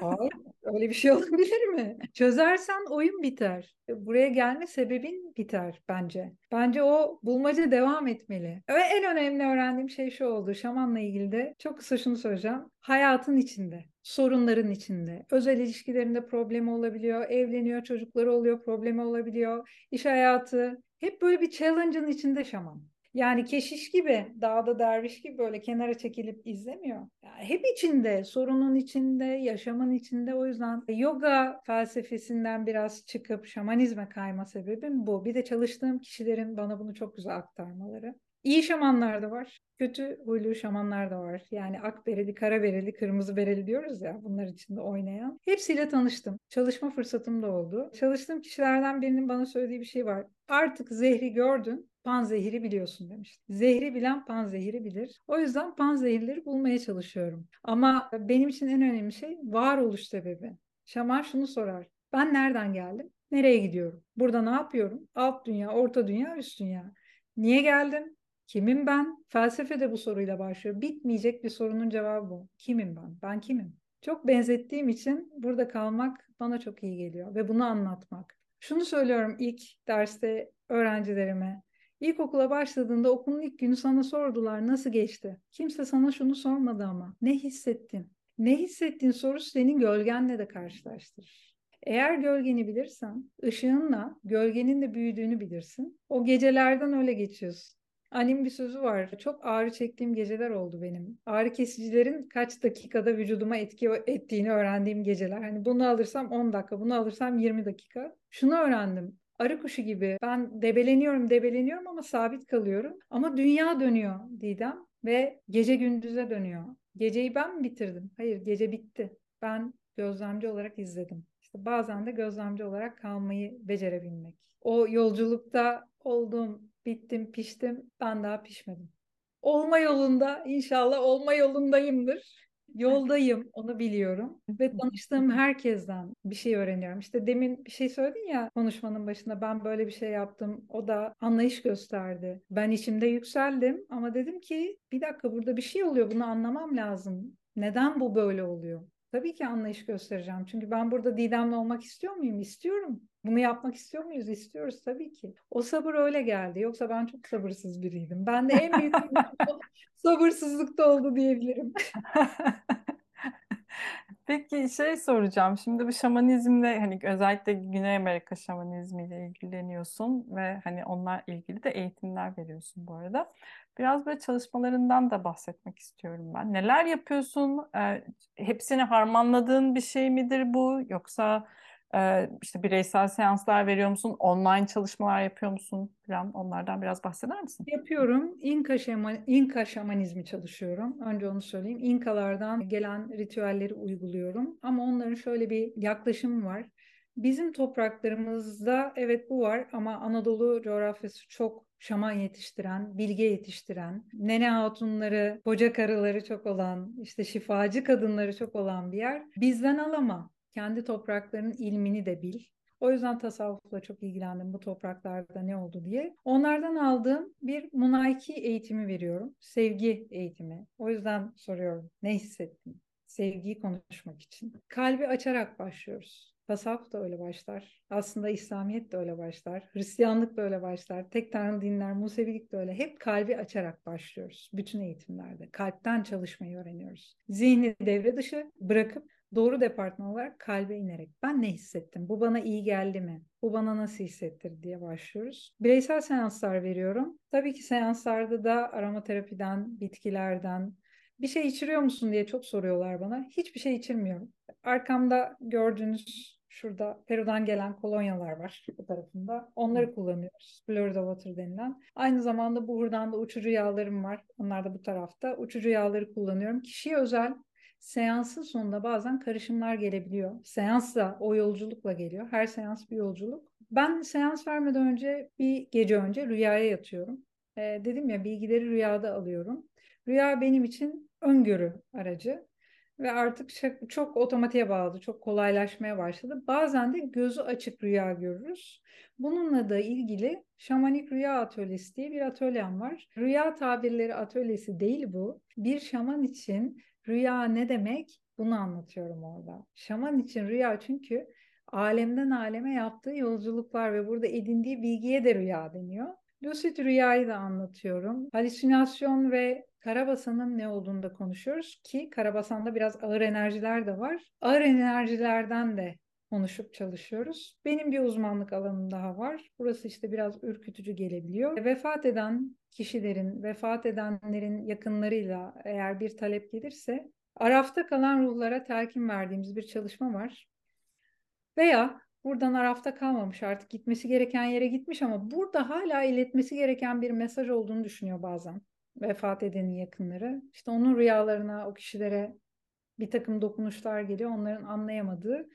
Hayır, öyle bir şey olabilir mi? Çözersen oyun biter. Buraya gelme sebebin biter bence. Bence o bulmaca devam etmeli. Ve en önemli öğrendiğim şey şu oldu. Şamanla ilgili de çok kısa şunu söyleyeceğim. Hayatın içinde, sorunların içinde, özel ilişkilerinde problemi olabiliyor, evleniyor, çocukları oluyor, problemi olabiliyor, iş hayatı. Hep böyle bir challenge'ın içinde şaman. Yani keşiş gibi, dağda derviş gibi böyle kenara çekilip izlemiyor. Yani hep içinde, sorunun içinde, yaşamın içinde. O yüzden yoga felsefesinden biraz çıkıp şamanizme kayma sebebim bu. Bir de çalıştığım kişilerin bana bunu çok güzel aktarmaları. İyi şamanlar da var. Kötü huylu şamanlar da var. Yani ak bereli, kara bereli, kırmızı bereli diyoruz ya bunlar içinde oynayan. Hepsiyle tanıştım. Çalışma fırsatım da oldu. Çalıştığım kişilerden birinin bana söylediği bir şey var. Artık zehri gördün, panzehiri biliyorsun demişti. Zehri bilen panzehiri bilir. O yüzden panzehirleri bulmaya çalışıyorum. Ama benim için en önemli şey varoluş sebebi. Şaman şunu sorar. Ben nereden geldim? Nereye gidiyorum? Burada ne yapıyorum? Alt dünya, orta dünya, üst dünya. Niye geldim? Kimim ben? Felsefe de bu soruyla başlıyor. Bitmeyecek bir sorunun cevabı bu. Kimim ben? Ben kimim? Çok benzettiğim için burada kalmak bana çok iyi geliyor ve bunu anlatmak. Şunu söylüyorum ilk derste öğrencilerime. İlkokula başladığında okulun ilk günü sana sordular nasıl geçti? Kimse sana şunu sormadı ama. Ne hissettin? Ne hissettiğin sorusu senin gölgenle de karşılaştırır. Eğer gölgeni bilirsen, ışığınla gölgenin de büyüdüğünü bilirsin. O gecelerden öyle geçiyorsun. Annemin bir sözü var. Çok ağrı çektiğim geceler oldu benim. Ağrı kesicilerin kaç dakikada vücuduma etki ettiğini öğrendiğim geceler. Hani bunu alırsam 10 dakika, bunu alırsam 20 dakika. Şunu öğrendim. Arı kuşu gibi ben debeleniyorum, debeleniyorum ama sabit kalıyorum. Ama dünya dönüyor Didem ve gece gündüze dönüyor. Geceyi ben mi bitirdim? Hayır, gece bitti. Ben gözlemci olarak izledim. İşte bazen de gözlemci olarak kalmayı becerebilmek. O yolculukta olduğum bittim, piştim. Ben daha pişmedim. Olma yolunda, inşallah olma yolundayımdır. Yoldayım, onu biliyorum. Ve tanıştığım herkesten bir şey öğreniyorum. İşte demin bir şey söyledin ya konuşmanın başında ben böyle bir şey yaptım. O da anlayış gösterdi. Ben içimde yükseldim ama dedim ki bir dakika burada bir şey oluyor. Bunu anlamam lazım. Neden bu böyle oluyor? Tabii ki anlayış göstereceğim. Çünkü ben burada Didem'le olmak istiyor muyum? İstiyorum. Bunu yapmak istiyor muyuz? İstiyoruz tabii ki. O sabır öyle geldi. Yoksa ben çok sabırsız biriydim. Ben de en büyük sabırsızlıkta oldu diyebilirim. Peki şey soracağım. Şimdi bu şamanizmle hani özellikle Güney Amerika şamanizmiyle ilgileniyorsun ve hani onlar ilgili de eğitimler veriyorsun bu arada. Biraz böyle çalışmalarından da bahsetmek istiyorum ben. Neler yapıyorsun? Ee, hepsini harmanladığın bir şey midir bu? Yoksa e, işte bireysel seanslar veriyor musun? Online çalışmalar yapıyor musun? Falan onlardan biraz bahseder misin? Yapıyorum. İnka, şema, İnka şamanizmi çalışıyorum. Önce onu söyleyeyim. İnkalardan gelen ritüelleri uyguluyorum. Ama onların şöyle bir yaklaşımı var. Bizim topraklarımızda evet bu var ama Anadolu coğrafyası çok şaman yetiştiren, bilge yetiştiren, nene hatunları, koca karıları çok olan, işte şifacı kadınları çok olan bir yer. Bizden alama. Kendi topraklarının ilmini de bil. O yüzden tasavvufla çok ilgilendim bu topraklarda ne oldu diye. Onlardan aldığım bir Munaiki eğitimi veriyorum. Sevgi eğitimi. O yüzden soruyorum ne hissettin? Sevgiyi konuşmak için. Kalbi açarak başlıyoruz. Tasavvuf da öyle başlar. Aslında İslamiyet de öyle başlar. Hristiyanlık da öyle başlar. Tek tanrı dinler, Musevilik de öyle. Hep kalbi açarak başlıyoruz. Bütün eğitimlerde. Kalpten çalışmayı öğreniyoruz. Zihni devre dışı bırakıp doğru departman olarak kalbe inerek ben ne hissettim? Bu bana iyi geldi mi? Bu bana nasıl hissettir diye başlıyoruz. Bireysel seanslar veriyorum. Tabii ki seanslarda da aromaterapiden, bitkilerden, bir şey içiriyor musun diye çok soruyorlar bana. Hiçbir şey içirmiyorum. Arkamda gördüğünüz şurada Peru'dan gelen kolonyalar var bu tarafında. Onları kullanıyoruz. Florida Water denilen. Aynı zamanda buhurdan da uçucu yağlarım var. Onlar da bu tarafta. Uçucu yağları kullanıyorum. Kişiye özel seansın sonunda bazen karışımlar gelebiliyor. Seans da o yolculukla geliyor. Her seans bir yolculuk. Ben seans vermeden önce bir gece önce rüyaya yatıyorum. Ee, dedim ya bilgileri rüyada alıyorum. Rüya benim için öngörü aracı ve artık çok, çok otomatiğe bağladı, çok kolaylaşmaya başladı. Bazen de gözü açık rüya görürüz. Bununla da ilgili şamanik rüya atölyesi diye bir atölyem var. Rüya tabirleri atölyesi değil bu. Bir şaman için rüya ne demek? Bunu anlatıyorum orada. Şaman için rüya çünkü alemden aleme yaptığı yolculuklar ve burada edindiği bilgiye de rüya deniyor. Lucid rüyayı da anlatıyorum. Halüsinasyon ve Karabasan'ın ne olduğunu da konuşuyoruz ki Karabasan'da biraz ağır enerjiler de var. Ağır enerjilerden de konuşup çalışıyoruz. Benim bir uzmanlık alanım daha var. Burası işte biraz ürkütücü gelebiliyor. Vefat eden kişilerin, vefat edenlerin yakınlarıyla eğer bir talep gelirse Arafta kalan ruhlara telkin verdiğimiz bir çalışma var. Veya buradan Araf'ta kalmamış artık gitmesi gereken yere gitmiş ama burada hala iletmesi gereken bir mesaj olduğunu düşünüyor bazen vefat edenin yakınları. İşte onun rüyalarına, o kişilere bir takım dokunuşlar geliyor. Onların anlayamadığı.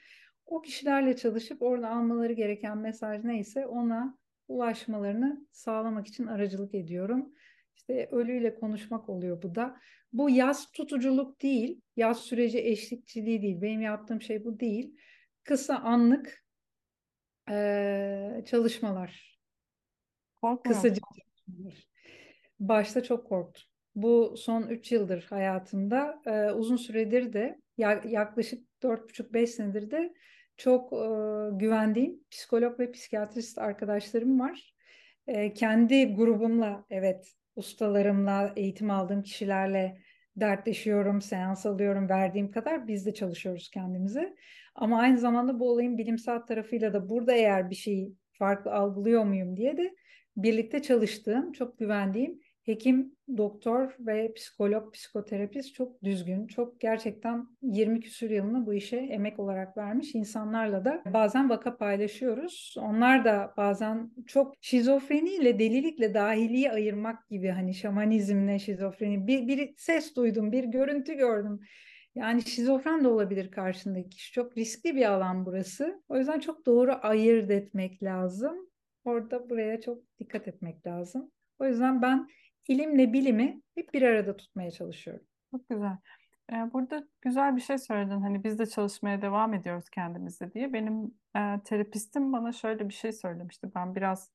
O kişilerle çalışıp orada almaları gereken mesaj neyse ona ulaşmalarını sağlamak için aracılık ediyorum. İşte ölüyle konuşmak oluyor bu da. Bu yaz tutuculuk değil, yaz süreci eşlikçiliği değil. Benim yaptığım şey bu değil. Kısa anlık e, çalışmalar. Korkmuyor Kısaca çalışmalar. Başta çok korktum. Bu son 3 yıldır hayatımda e, uzun süredir de ya, yaklaşık 4,5-5 senedir de çok e, güvendiğim psikolog ve psikiyatrist arkadaşlarım var. E, kendi grubumla evet ustalarımla eğitim aldığım kişilerle dertleşiyorum, seans alıyorum verdiğim kadar biz de çalışıyoruz kendimize. Ama aynı zamanda bu olayın bilimsel tarafıyla da burada eğer bir şeyi farklı algılıyor muyum diye de birlikte çalıştığım, çok güvendiğim hekim, doktor ve psikolog, psikoterapist çok düzgün, çok gerçekten 20 küsur yılını bu işe emek olarak vermiş insanlarla da bazen vaka paylaşıyoruz. Onlar da bazen çok şizofreniyle, delilikle dahiliyi ayırmak gibi hani şamanizmle şizofreni bir, bir ses duydum, bir görüntü gördüm. Yani şizofren de olabilir karşındaki kişi. Çok riskli bir alan burası. O yüzden çok doğru ayırt etmek lazım. Orada buraya çok dikkat etmek lazım. O yüzden ben ilimle bilimi hep bir arada tutmaya çalışıyorum. Çok güzel. Ee, burada güzel bir şey söyledin. Hani biz de çalışmaya devam ediyoruz kendimizde diye. Benim e, terapistim bana şöyle bir şey söylemişti. Ben biraz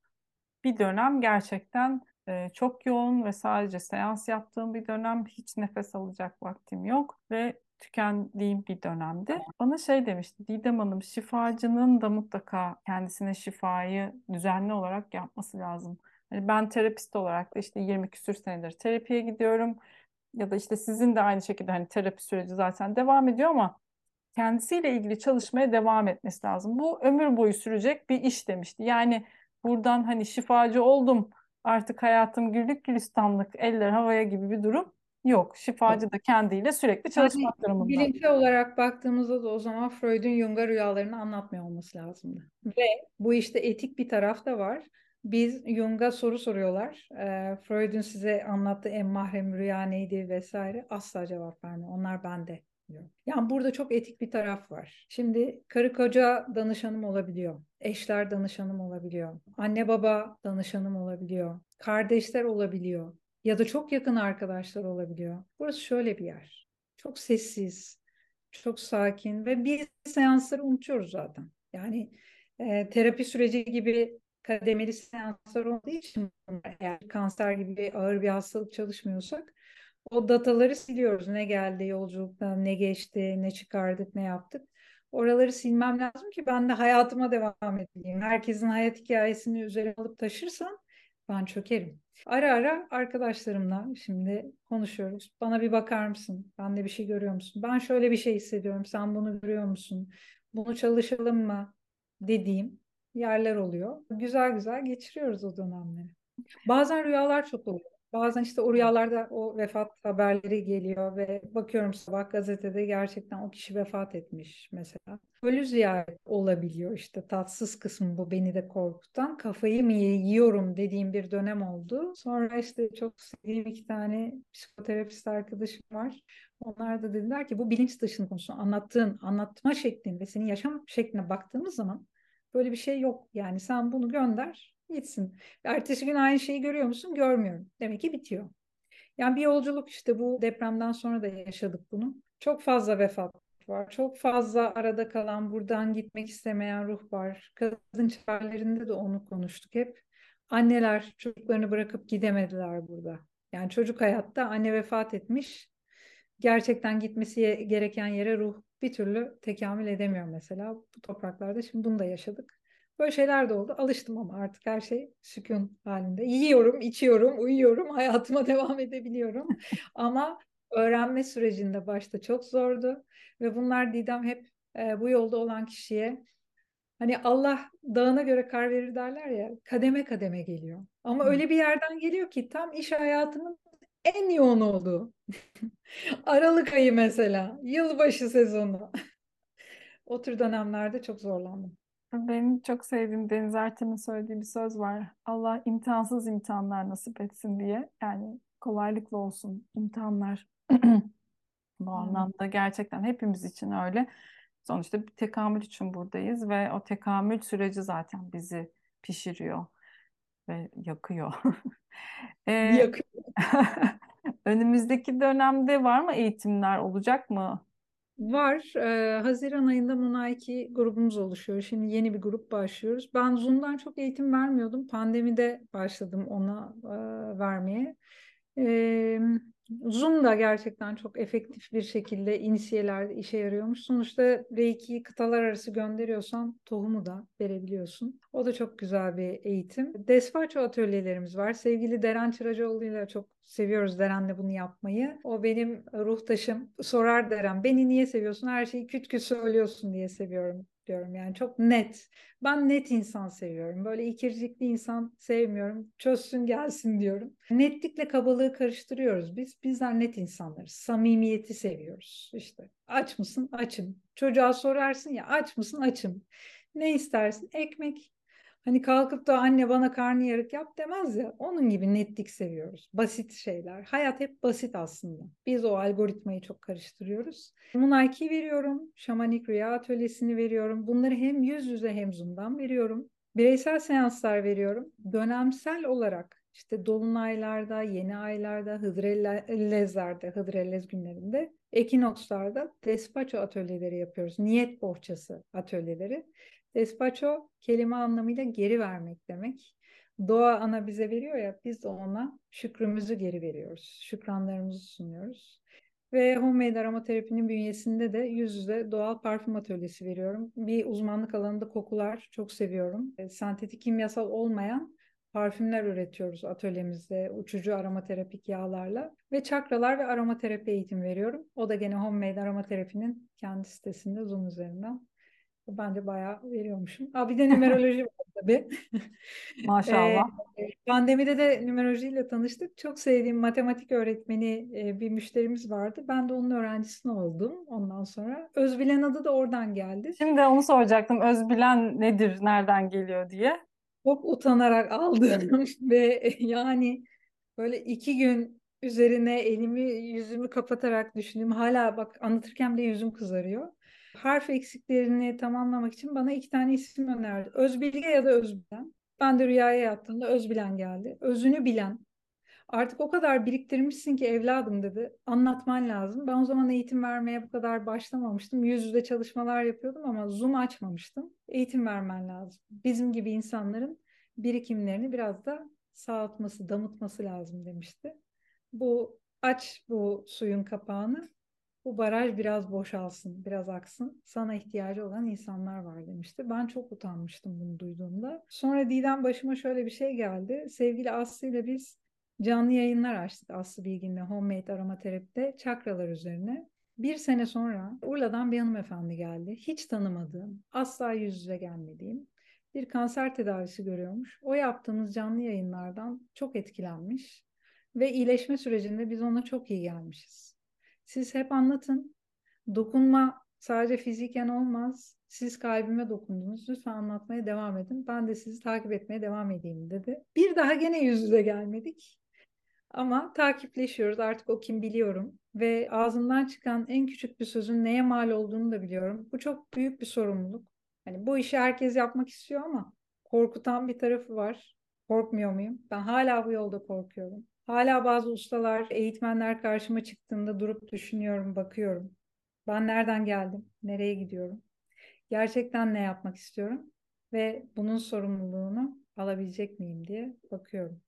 bir dönem gerçekten e, çok yoğun ve sadece seans yaptığım bir dönem hiç nefes alacak vaktim yok ve tükendiğim bir dönemdi. Bana şey demişti Didem Hanım şifacının da mutlaka kendisine şifayı düzenli olarak yapması lazım. Hani ben terapist olarak da işte 20 küsür senedir terapiye gidiyorum. Ya da işte sizin de aynı şekilde hani terapi süreci zaten devam ediyor ama kendisiyle ilgili çalışmaya devam etmesi lazım. Bu ömür boyu sürecek bir iş demişti. Yani buradan hani şifacı oldum artık hayatım güllük gülistanlık eller havaya gibi bir durum yok. Şifacı da kendiyle sürekli çalışmak Yani durumunda. bilimsel olarak baktığımızda da o zaman Freud'un Jung'a rüyalarını anlatmıyor olması lazımdı. Ve bu işte etik bir taraf da var. Biz Jung'a soru soruyorlar. Ee, Freud'un size anlattığı en mahrem rüya neydi vesaire. Asla cevap vermiyor. Onlar bende diyor. Yani burada çok etik bir taraf var. Şimdi karı koca danışanım olabiliyor. Eşler danışanım olabiliyor. Anne baba danışanım olabiliyor. Kardeşler olabiliyor. Ya da çok yakın arkadaşlar olabiliyor. Burası şöyle bir yer. Çok sessiz, çok sakin ve biz seansları unutuyoruz zaten. Yani e, terapi süreci gibi kademeli seanslar olduğu için eğer kanser gibi ağır bir hastalık çalışmıyorsak o dataları siliyoruz. Ne geldi yolculukta, ne geçti, ne çıkardık, ne yaptık. Oraları silmem lazım ki ben de hayatıma devam edeyim. Herkesin hayat hikayesini üzerine alıp taşırsam ben çökerim. Ara ara arkadaşlarımla şimdi konuşuyoruz. Bana bir bakar mısın? Ben de bir şey görüyor musun? Ben şöyle bir şey hissediyorum. Sen bunu görüyor musun? Bunu çalışalım mı? Dediğim yerler oluyor. Güzel güzel geçiriyoruz o dönemleri. Bazen rüyalar çok oluyor. Bazen işte o rüyalarda o vefat haberleri geliyor ve bakıyorum sabah gazetede gerçekten o kişi vefat etmiş mesela. Ölü ziyaret olabiliyor işte tatsız kısmı bu beni de korkutan. Kafayı mı yiyorum dediğim bir dönem oldu. Sonra işte çok sevdiğim iki tane psikoterapist arkadaşım var. Onlar da dediler ki bu bilinç dışının konusu anlattığın, anlatma şeklin ve senin yaşam şekline baktığımız zaman böyle bir şey yok. Yani sen bunu gönder gitsin. Ertesi gün aynı şeyi görüyor musun? Görmüyorum. Demek ki bitiyor. Yani bir yolculuk işte bu depremden sonra da yaşadık bunu. Çok fazla vefat var. Çok fazla arada kalan, buradan gitmek istemeyen ruh var. Kadın çarelerinde de onu konuştuk hep. Anneler çocuklarını bırakıp gidemediler burada. Yani çocuk hayatta anne vefat etmiş. Gerçekten gitmesi gereken yere ruh bir türlü tekamül edemiyor mesela. Bu topraklarda şimdi bunu da yaşadık. Böyle şeyler de oldu. Alıştım ama artık her şey sükun halinde. Yiyorum, içiyorum, uyuyorum, hayatıma devam edebiliyorum. ama öğrenme sürecinde başta çok zordu. Ve bunlar Didem hep e, bu yolda olan kişiye hani Allah dağına göre kar verir derler ya kademe kademe geliyor. Ama öyle bir yerden geliyor ki tam iş hayatının en yoğun olduğu. Aralık ayı mesela, yılbaşı sezonu. o tür dönemlerde çok zorlandım. Benim çok sevdiğim Deniz Ertem'in söylediği bir söz var. Allah imtihansız imtihanlar nasip etsin diye. Yani kolaylıkla olsun imtihanlar. Bu anlamda gerçekten hepimiz için öyle. Sonuçta bir tekamül için buradayız ve o tekamül süreci zaten bizi pişiriyor ve yakıyor. ee, Yakıyor. önümüzdeki dönemde var mı eğitimler olacak mı? Var. Ee, Haziran ayında Munaiki grubumuz oluşuyor. Şimdi yeni bir grup başlıyoruz. Ben Zoom'dan çok eğitim vermiyordum. Pandemide başladım ona e, vermeye. Ee, Zoom da gerçekten çok efektif bir şekilde inisiyelerde işe yarıyormuş. Sonuçta Reiki'yi kıtalar arası gönderiyorsan tohumu da verebiliyorsun. O da çok güzel bir eğitim. Despacho atölyelerimiz var. Sevgili Deren Çıracıoğlu ile çok seviyoruz Deren'le bunu yapmayı. O benim ruhtaşım. Sorar Deren, beni niye seviyorsun? Her şeyi küt küt söylüyorsun diye seviyorum diyorum. Yani çok net. Ben net insan seviyorum. Böyle ikircikli insan sevmiyorum. Çözsün gelsin diyorum. Netlikle kabalığı karıştırıyoruz biz. Bizler net insanlarız. Samimiyeti seviyoruz. İşte aç mısın? Açım. Çocuğa sorarsın ya aç mısın? Açım. Ne istersin? Ekmek. Hani kalkıp da anne bana karnıyarık yap demez ya. Onun gibi netlik seviyoruz. Basit şeyler. Hayat hep basit aslında. Biz o algoritmayı çok karıştırıyoruz. Munaiki veriyorum. Şamanik rüya atölyesini veriyorum. Bunları hem yüz yüze hem Zoom'dan veriyorum. Bireysel seanslar veriyorum. Dönemsel olarak işte dolunaylarda, yeni aylarda, hıdrellezlerde, hıdrellez günlerinde, ekinokslarda despaço atölyeleri yapıyoruz. Niyet bohçası atölyeleri. Despacho kelime anlamıyla geri vermek demek. Doğa ana bize veriyor ya biz de ona şükrümüzü geri veriyoruz. Şükranlarımızı sunuyoruz. Ve Homemade Aromaterapinin bünyesinde de yüz yüze doğal parfüm atölyesi veriyorum. Bir uzmanlık alanında kokular çok seviyorum. E, sentetik kimyasal olmayan parfümler üretiyoruz atölyemizde uçucu aromaterapik yağlarla ve çakralar ve aromaterapi eğitim veriyorum. O da gene Homemade Aromaterapi'nin kendi sitesinde Zoom üzerinden. Ben de bayağı veriyormuşum. Aa, bir de numeroloji var tabii. Maşallah. Ee, pandemide de numerolojiyle tanıştık. Çok sevdiğim matematik öğretmeni e, bir müşterimiz vardı. Ben de onun öğrencisine oldum ondan sonra. Özbilen adı da oradan geldi. Şimdi onu soracaktım. Özbilen nedir, nereden geliyor diye. Çok utanarak aldım ve yani böyle iki gün üzerine elimi yüzümü kapatarak düşündüm. Hala bak anlatırken de yüzüm kızarıyor. Harf eksiklerini tamamlamak için bana iki tane isim önerdi. Özbilge ya da Özbilen. Ben de rüyaya yattığımda Özbilen geldi. Özünü bilen. Artık o kadar biriktirmişsin ki evladım dedi. Anlatman lazım. Ben o zaman eğitim vermeye bu kadar başlamamıştım. Yüz yüze çalışmalar yapıyordum ama Zoom açmamıştım. Eğitim vermen lazım. Bizim gibi insanların birikimlerini biraz da sağaltması, damıtması lazım demişti. Bu aç bu suyun kapağını bu baraj biraz boşalsın, biraz aksın. Sana ihtiyacı olan insanlar var demişti. Ben çok utanmıştım bunu duyduğumda. Sonra Didem başıma şöyle bir şey geldi. Sevgili Aslı ile biz canlı yayınlar açtık Aslı Bilgin'le Homemade Aromaterapi'de çakralar üzerine. Bir sene sonra Urla'dan bir hanımefendi geldi. Hiç tanımadığım, asla yüz yüze gelmediğim bir kanser tedavisi görüyormuş. O yaptığımız canlı yayınlardan çok etkilenmiş ve iyileşme sürecinde biz ona çok iyi gelmişiz. Siz hep anlatın. Dokunma sadece fiziken olmaz. Siz kalbime dokundunuz. Lütfen anlatmaya devam edin. Ben de sizi takip etmeye devam edeyim dedi. Bir daha gene yüz yüze gelmedik. Ama takipleşiyoruz. Artık o kim biliyorum. Ve ağzından çıkan en küçük bir sözün neye mal olduğunu da biliyorum. Bu çok büyük bir sorumluluk. Hani bu işi herkes yapmak istiyor ama korkutan bir tarafı var. Korkmuyor muyum? Ben hala bu yolda korkuyorum. Hala bazı ustalar, eğitmenler karşıma çıktığında durup düşünüyorum, bakıyorum. Ben nereden geldim? Nereye gidiyorum? Gerçekten ne yapmak istiyorum? Ve bunun sorumluluğunu alabilecek miyim diye bakıyorum.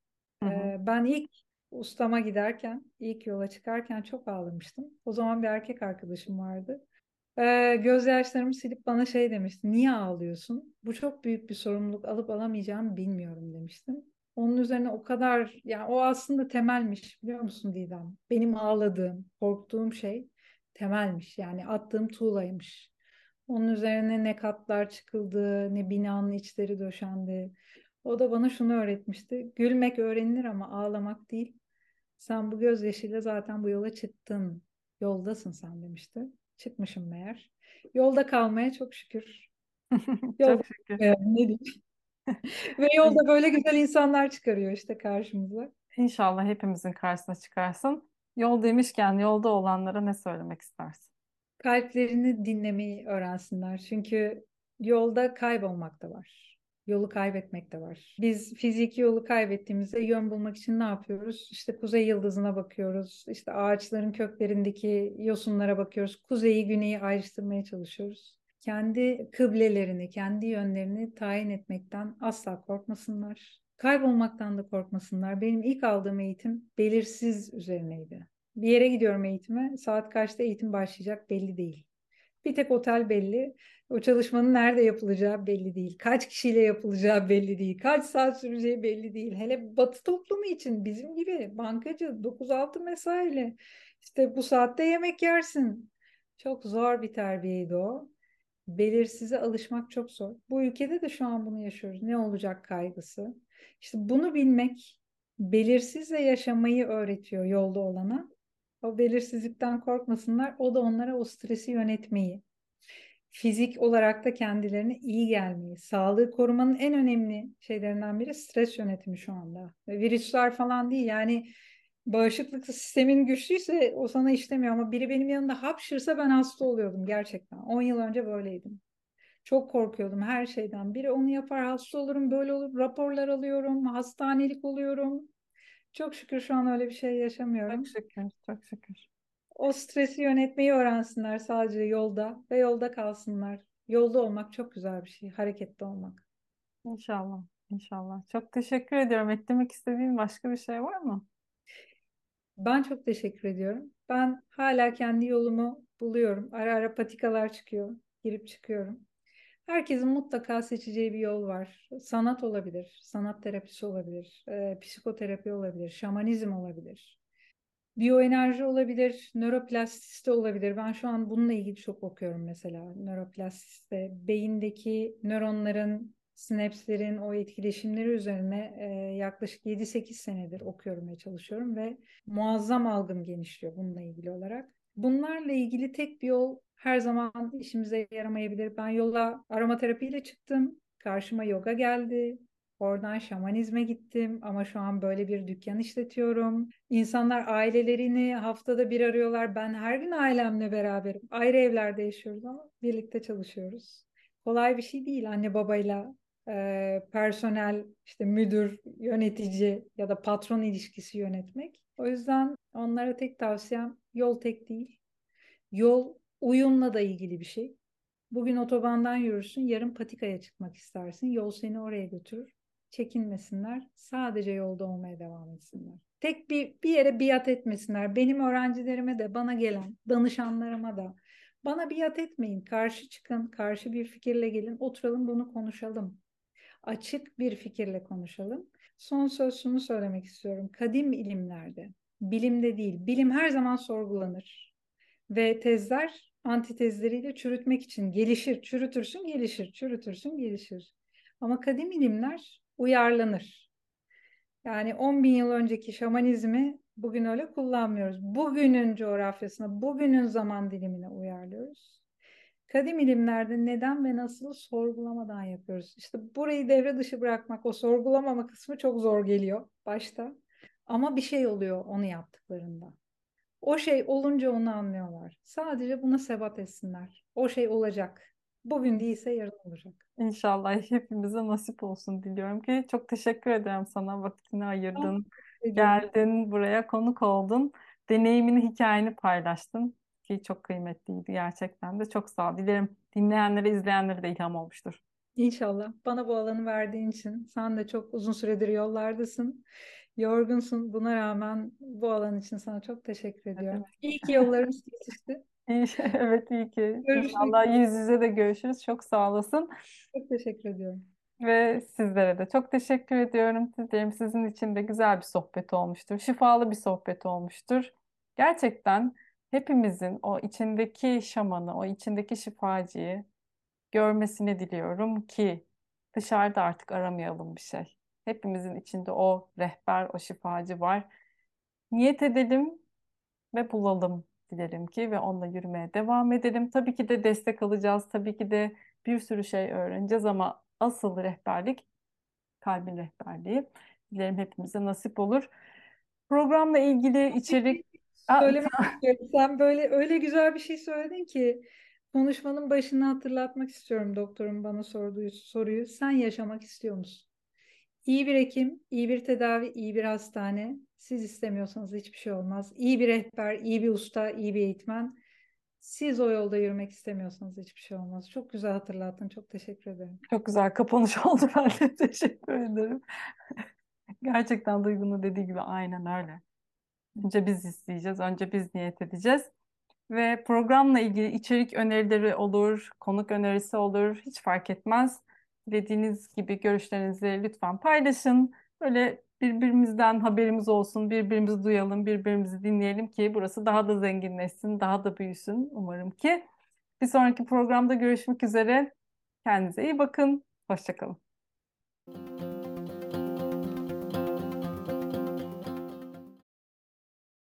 Hı hı. Ee, ben ilk ustama giderken, ilk yola çıkarken çok ağlamıştım. O zaman bir erkek arkadaşım vardı. Ee, gözyaşlarımı silip bana şey demişti. Niye ağlıyorsun? Bu çok büyük bir sorumluluk alıp alamayacağımı bilmiyorum demiştim. Onun üzerine o kadar yani o aslında temelmiş biliyor musun Didem? Benim ağladığım, korktuğum şey temelmiş. Yani attığım tuğlaymış. Onun üzerine ne katlar çıkıldı, ne binanın içleri döşendi. O da bana şunu öğretmişti. Gülmek öğrenilir ama ağlamak değil. Sen bu gözyaşıyla zaten bu yola çıktın. Yoldasın sen demişti. Çıkmışım meğer. Yolda kalmaya çok şükür. Yolda Çok şükür. kalmaya, ne diyeyim. Ve yolda böyle güzel insanlar çıkarıyor işte karşımıza. İnşallah hepimizin karşısına çıkarsın. Yol demişken yolda olanlara ne söylemek istersin? Kalplerini dinlemeyi öğrensinler. Çünkü yolda kaybolmak da var. Yolu kaybetmek de var. Biz fiziki yolu kaybettiğimizde yön bulmak için ne yapıyoruz? İşte kuzey yıldızına bakıyoruz. İşte ağaçların köklerindeki yosunlara bakıyoruz. Kuzeyi güneyi ayrıştırmaya çalışıyoruz. Kendi kıblelerini, kendi yönlerini tayin etmekten asla korkmasınlar. Kaybolmaktan da korkmasınlar. Benim ilk aldığım eğitim belirsiz üzerineydi. Bir yere gidiyorum eğitime. Saat kaçta eğitim başlayacak belli değil. Bir tek otel belli. O çalışmanın nerede yapılacağı belli değil. Kaç kişiyle yapılacağı belli değil. Kaç saat süreceği belli değil. Hele batı toplumu için bizim gibi bankacı 9-6 mesaiyle işte bu saatte yemek yersin. Çok zor bir terbiyeydi o. Belirsize alışmak çok zor. Bu ülkede de şu an bunu yaşıyoruz. Ne olacak kaygısı. İşte bunu bilmek belirsizle yaşamayı öğretiyor yolda olana. O belirsizlikten korkmasınlar. O da onlara o stresi yönetmeyi, fizik olarak da kendilerine iyi gelmeyi, sağlığı korumanın en önemli şeylerinden biri stres yönetimi şu anda. Virüsler falan değil yani bağışıklık sistemin güçlüyse o sana işlemiyor ama biri benim yanında hapşırsa ben hasta oluyordum gerçekten. 10 yıl önce böyleydim. Çok korkuyordum her şeyden. Biri onu yapar hasta olurum böyle olur raporlar alıyorum hastanelik oluyorum. Çok şükür şu an öyle bir şey yaşamıyorum. Çok şükür, çok şükür. O stresi yönetmeyi öğrensinler sadece yolda ve yolda kalsınlar. Yolda olmak çok güzel bir şey, hareketli olmak. İnşallah, inşallah. Çok teşekkür ediyorum. Eklemek istediğin başka bir şey var mı? Ben çok teşekkür ediyorum. Ben hala kendi yolumu buluyorum. Ara ara patikalar çıkıyor, girip çıkıyorum. Herkesin mutlaka seçeceği bir yol var. Sanat olabilir, sanat terapisi olabilir, e, psikoterapi olabilir, şamanizm olabilir. Biyoenerji olabilir, nöroplastisite olabilir. Ben şu an bununla ilgili çok okuyorum mesela. Nöroplastisite, beyindeki nöronların, sinapslerin o etkileşimleri üzerine e, yaklaşık 7-8 senedir okuyorum ve çalışıyorum ve muazzam algım genişliyor bununla ilgili olarak. Bunlarla ilgili tek bir yol her zaman işimize yaramayabilir. Ben yola aromaterapiyle çıktım. Karşıma yoga geldi. Oradan şamanizme gittim ama şu an böyle bir dükkan işletiyorum. İnsanlar ailelerini haftada bir arıyorlar. Ben her gün ailemle beraberim. Ayrı evlerde yaşıyoruz ama birlikte çalışıyoruz. Kolay bir şey değil anne babayla e, personel, işte müdür, yönetici ya da patron ilişkisi yönetmek. O yüzden onlara tek tavsiyem yol tek değil. Yol uyumla da ilgili bir şey. Bugün otobandan yürürsün, yarın patikaya çıkmak istersin. Yol seni oraya götürür. Çekinmesinler. Sadece yolda olmaya devam etsinler. Tek bir, bir yere biat etmesinler. Benim öğrencilerime de, bana gelen, danışanlarıma da. Bana biat etmeyin. Karşı çıkın, karşı bir fikirle gelin. Oturalım bunu konuşalım. Açık bir fikirle konuşalım. Son söz şunu söylemek istiyorum. Kadim ilimlerde, bilimde değil, bilim her zaman sorgulanır. Ve tezler antitezleriyle çürütmek için gelişir, çürütürsün, gelişir, çürütürsün, gelişir. Ama kadim ilimler uyarlanır. Yani 10 bin yıl önceki şamanizmi bugün öyle kullanmıyoruz. Bugünün coğrafyasına, bugünün zaman dilimine uyarlıyoruz. Kadim ilimlerde neden ve nasıl sorgulamadan yapıyoruz. İşte burayı devre dışı bırakmak, o sorgulamama kısmı çok zor geliyor başta. Ama bir şey oluyor onu yaptıklarında. O şey olunca onu anlıyorlar. Sadece buna sebat etsinler. O şey olacak. Bugün değilse yarın olacak. İnşallah hepimize nasip olsun diliyorum ki. Çok teşekkür ederim sana vakitini ayırdın. Geldin buraya konuk oldun. Deneyimini, hikayeni paylaştın ki çok kıymetliydi gerçekten de. Çok sağ ol. Dilerim dinleyenlere, izleyenlere de ilham olmuştur. İnşallah. Bana bu alanı verdiğin için. Sen de çok uzun süredir yollardasın. Yorgunsun. Buna rağmen bu alan için sana çok teşekkür ediyorum. Evet. İyi ki yollarımız kesişti. evet iyi ki. Görüşürüz. İnşallah yüz yüze de görüşürüz. Çok sağ olasın. Çok teşekkür ediyorum. Ve sizlere de çok teşekkür ediyorum. Dilerim sizin için de güzel bir sohbet olmuştur. Şifalı bir sohbet olmuştur. Gerçekten hepimizin o içindeki şamanı, o içindeki şifacıyı görmesini diliyorum ki dışarıda artık aramayalım bir şey. Hepimizin içinde o rehber, o şifacı var. Niyet edelim ve bulalım dilerim ki ve onunla yürümeye devam edelim. Tabii ki de destek alacağız. Tabii ki de bir sürü şey öğreneceğiz ama asıl rehberlik kalbin rehberliği. Dilerim hepimize nasip olur. Programla ilgili içerik söylemek istiyorum. Sen böyle öyle güzel bir şey söyledin ki konuşmanın başını hatırlatmak istiyorum doktorun bana sorduğu soruyu. Sen yaşamak istiyor musun? İyi bir hekim, iyi bir tedavi, iyi bir hastane. Siz istemiyorsanız hiçbir şey olmaz. İyi bir rehber, iyi bir usta, iyi bir eğitmen. Siz o yolda yürümek istemiyorsanız hiçbir şey olmaz. Çok güzel hatırlattın. Çok teşekkür ederim. Çok güzel kapanış oldu. Ben de teşekkür ederim. Gerçekten Duygu'nun dediği gibi aynen öyle. Önce biz isteyeceğiz. Önce biz niyet edeceğiz. Ve programla ilgili içerik önerileri olur, konuk önerisi olur. Hiç fark etmez. Dilediğiniz gibi görüşlerinizi lütfen paylaşın. Böyle birbirimizden haberimiz olsun, birbirimizi duyalım, birbirimizi dinleyelim ki burası daha da zenginleşsin, daha da büyüsün umarım ki. Bir sonraki programda görüşmek üzere. Kendinize iyi bakın. Hoşçakalın.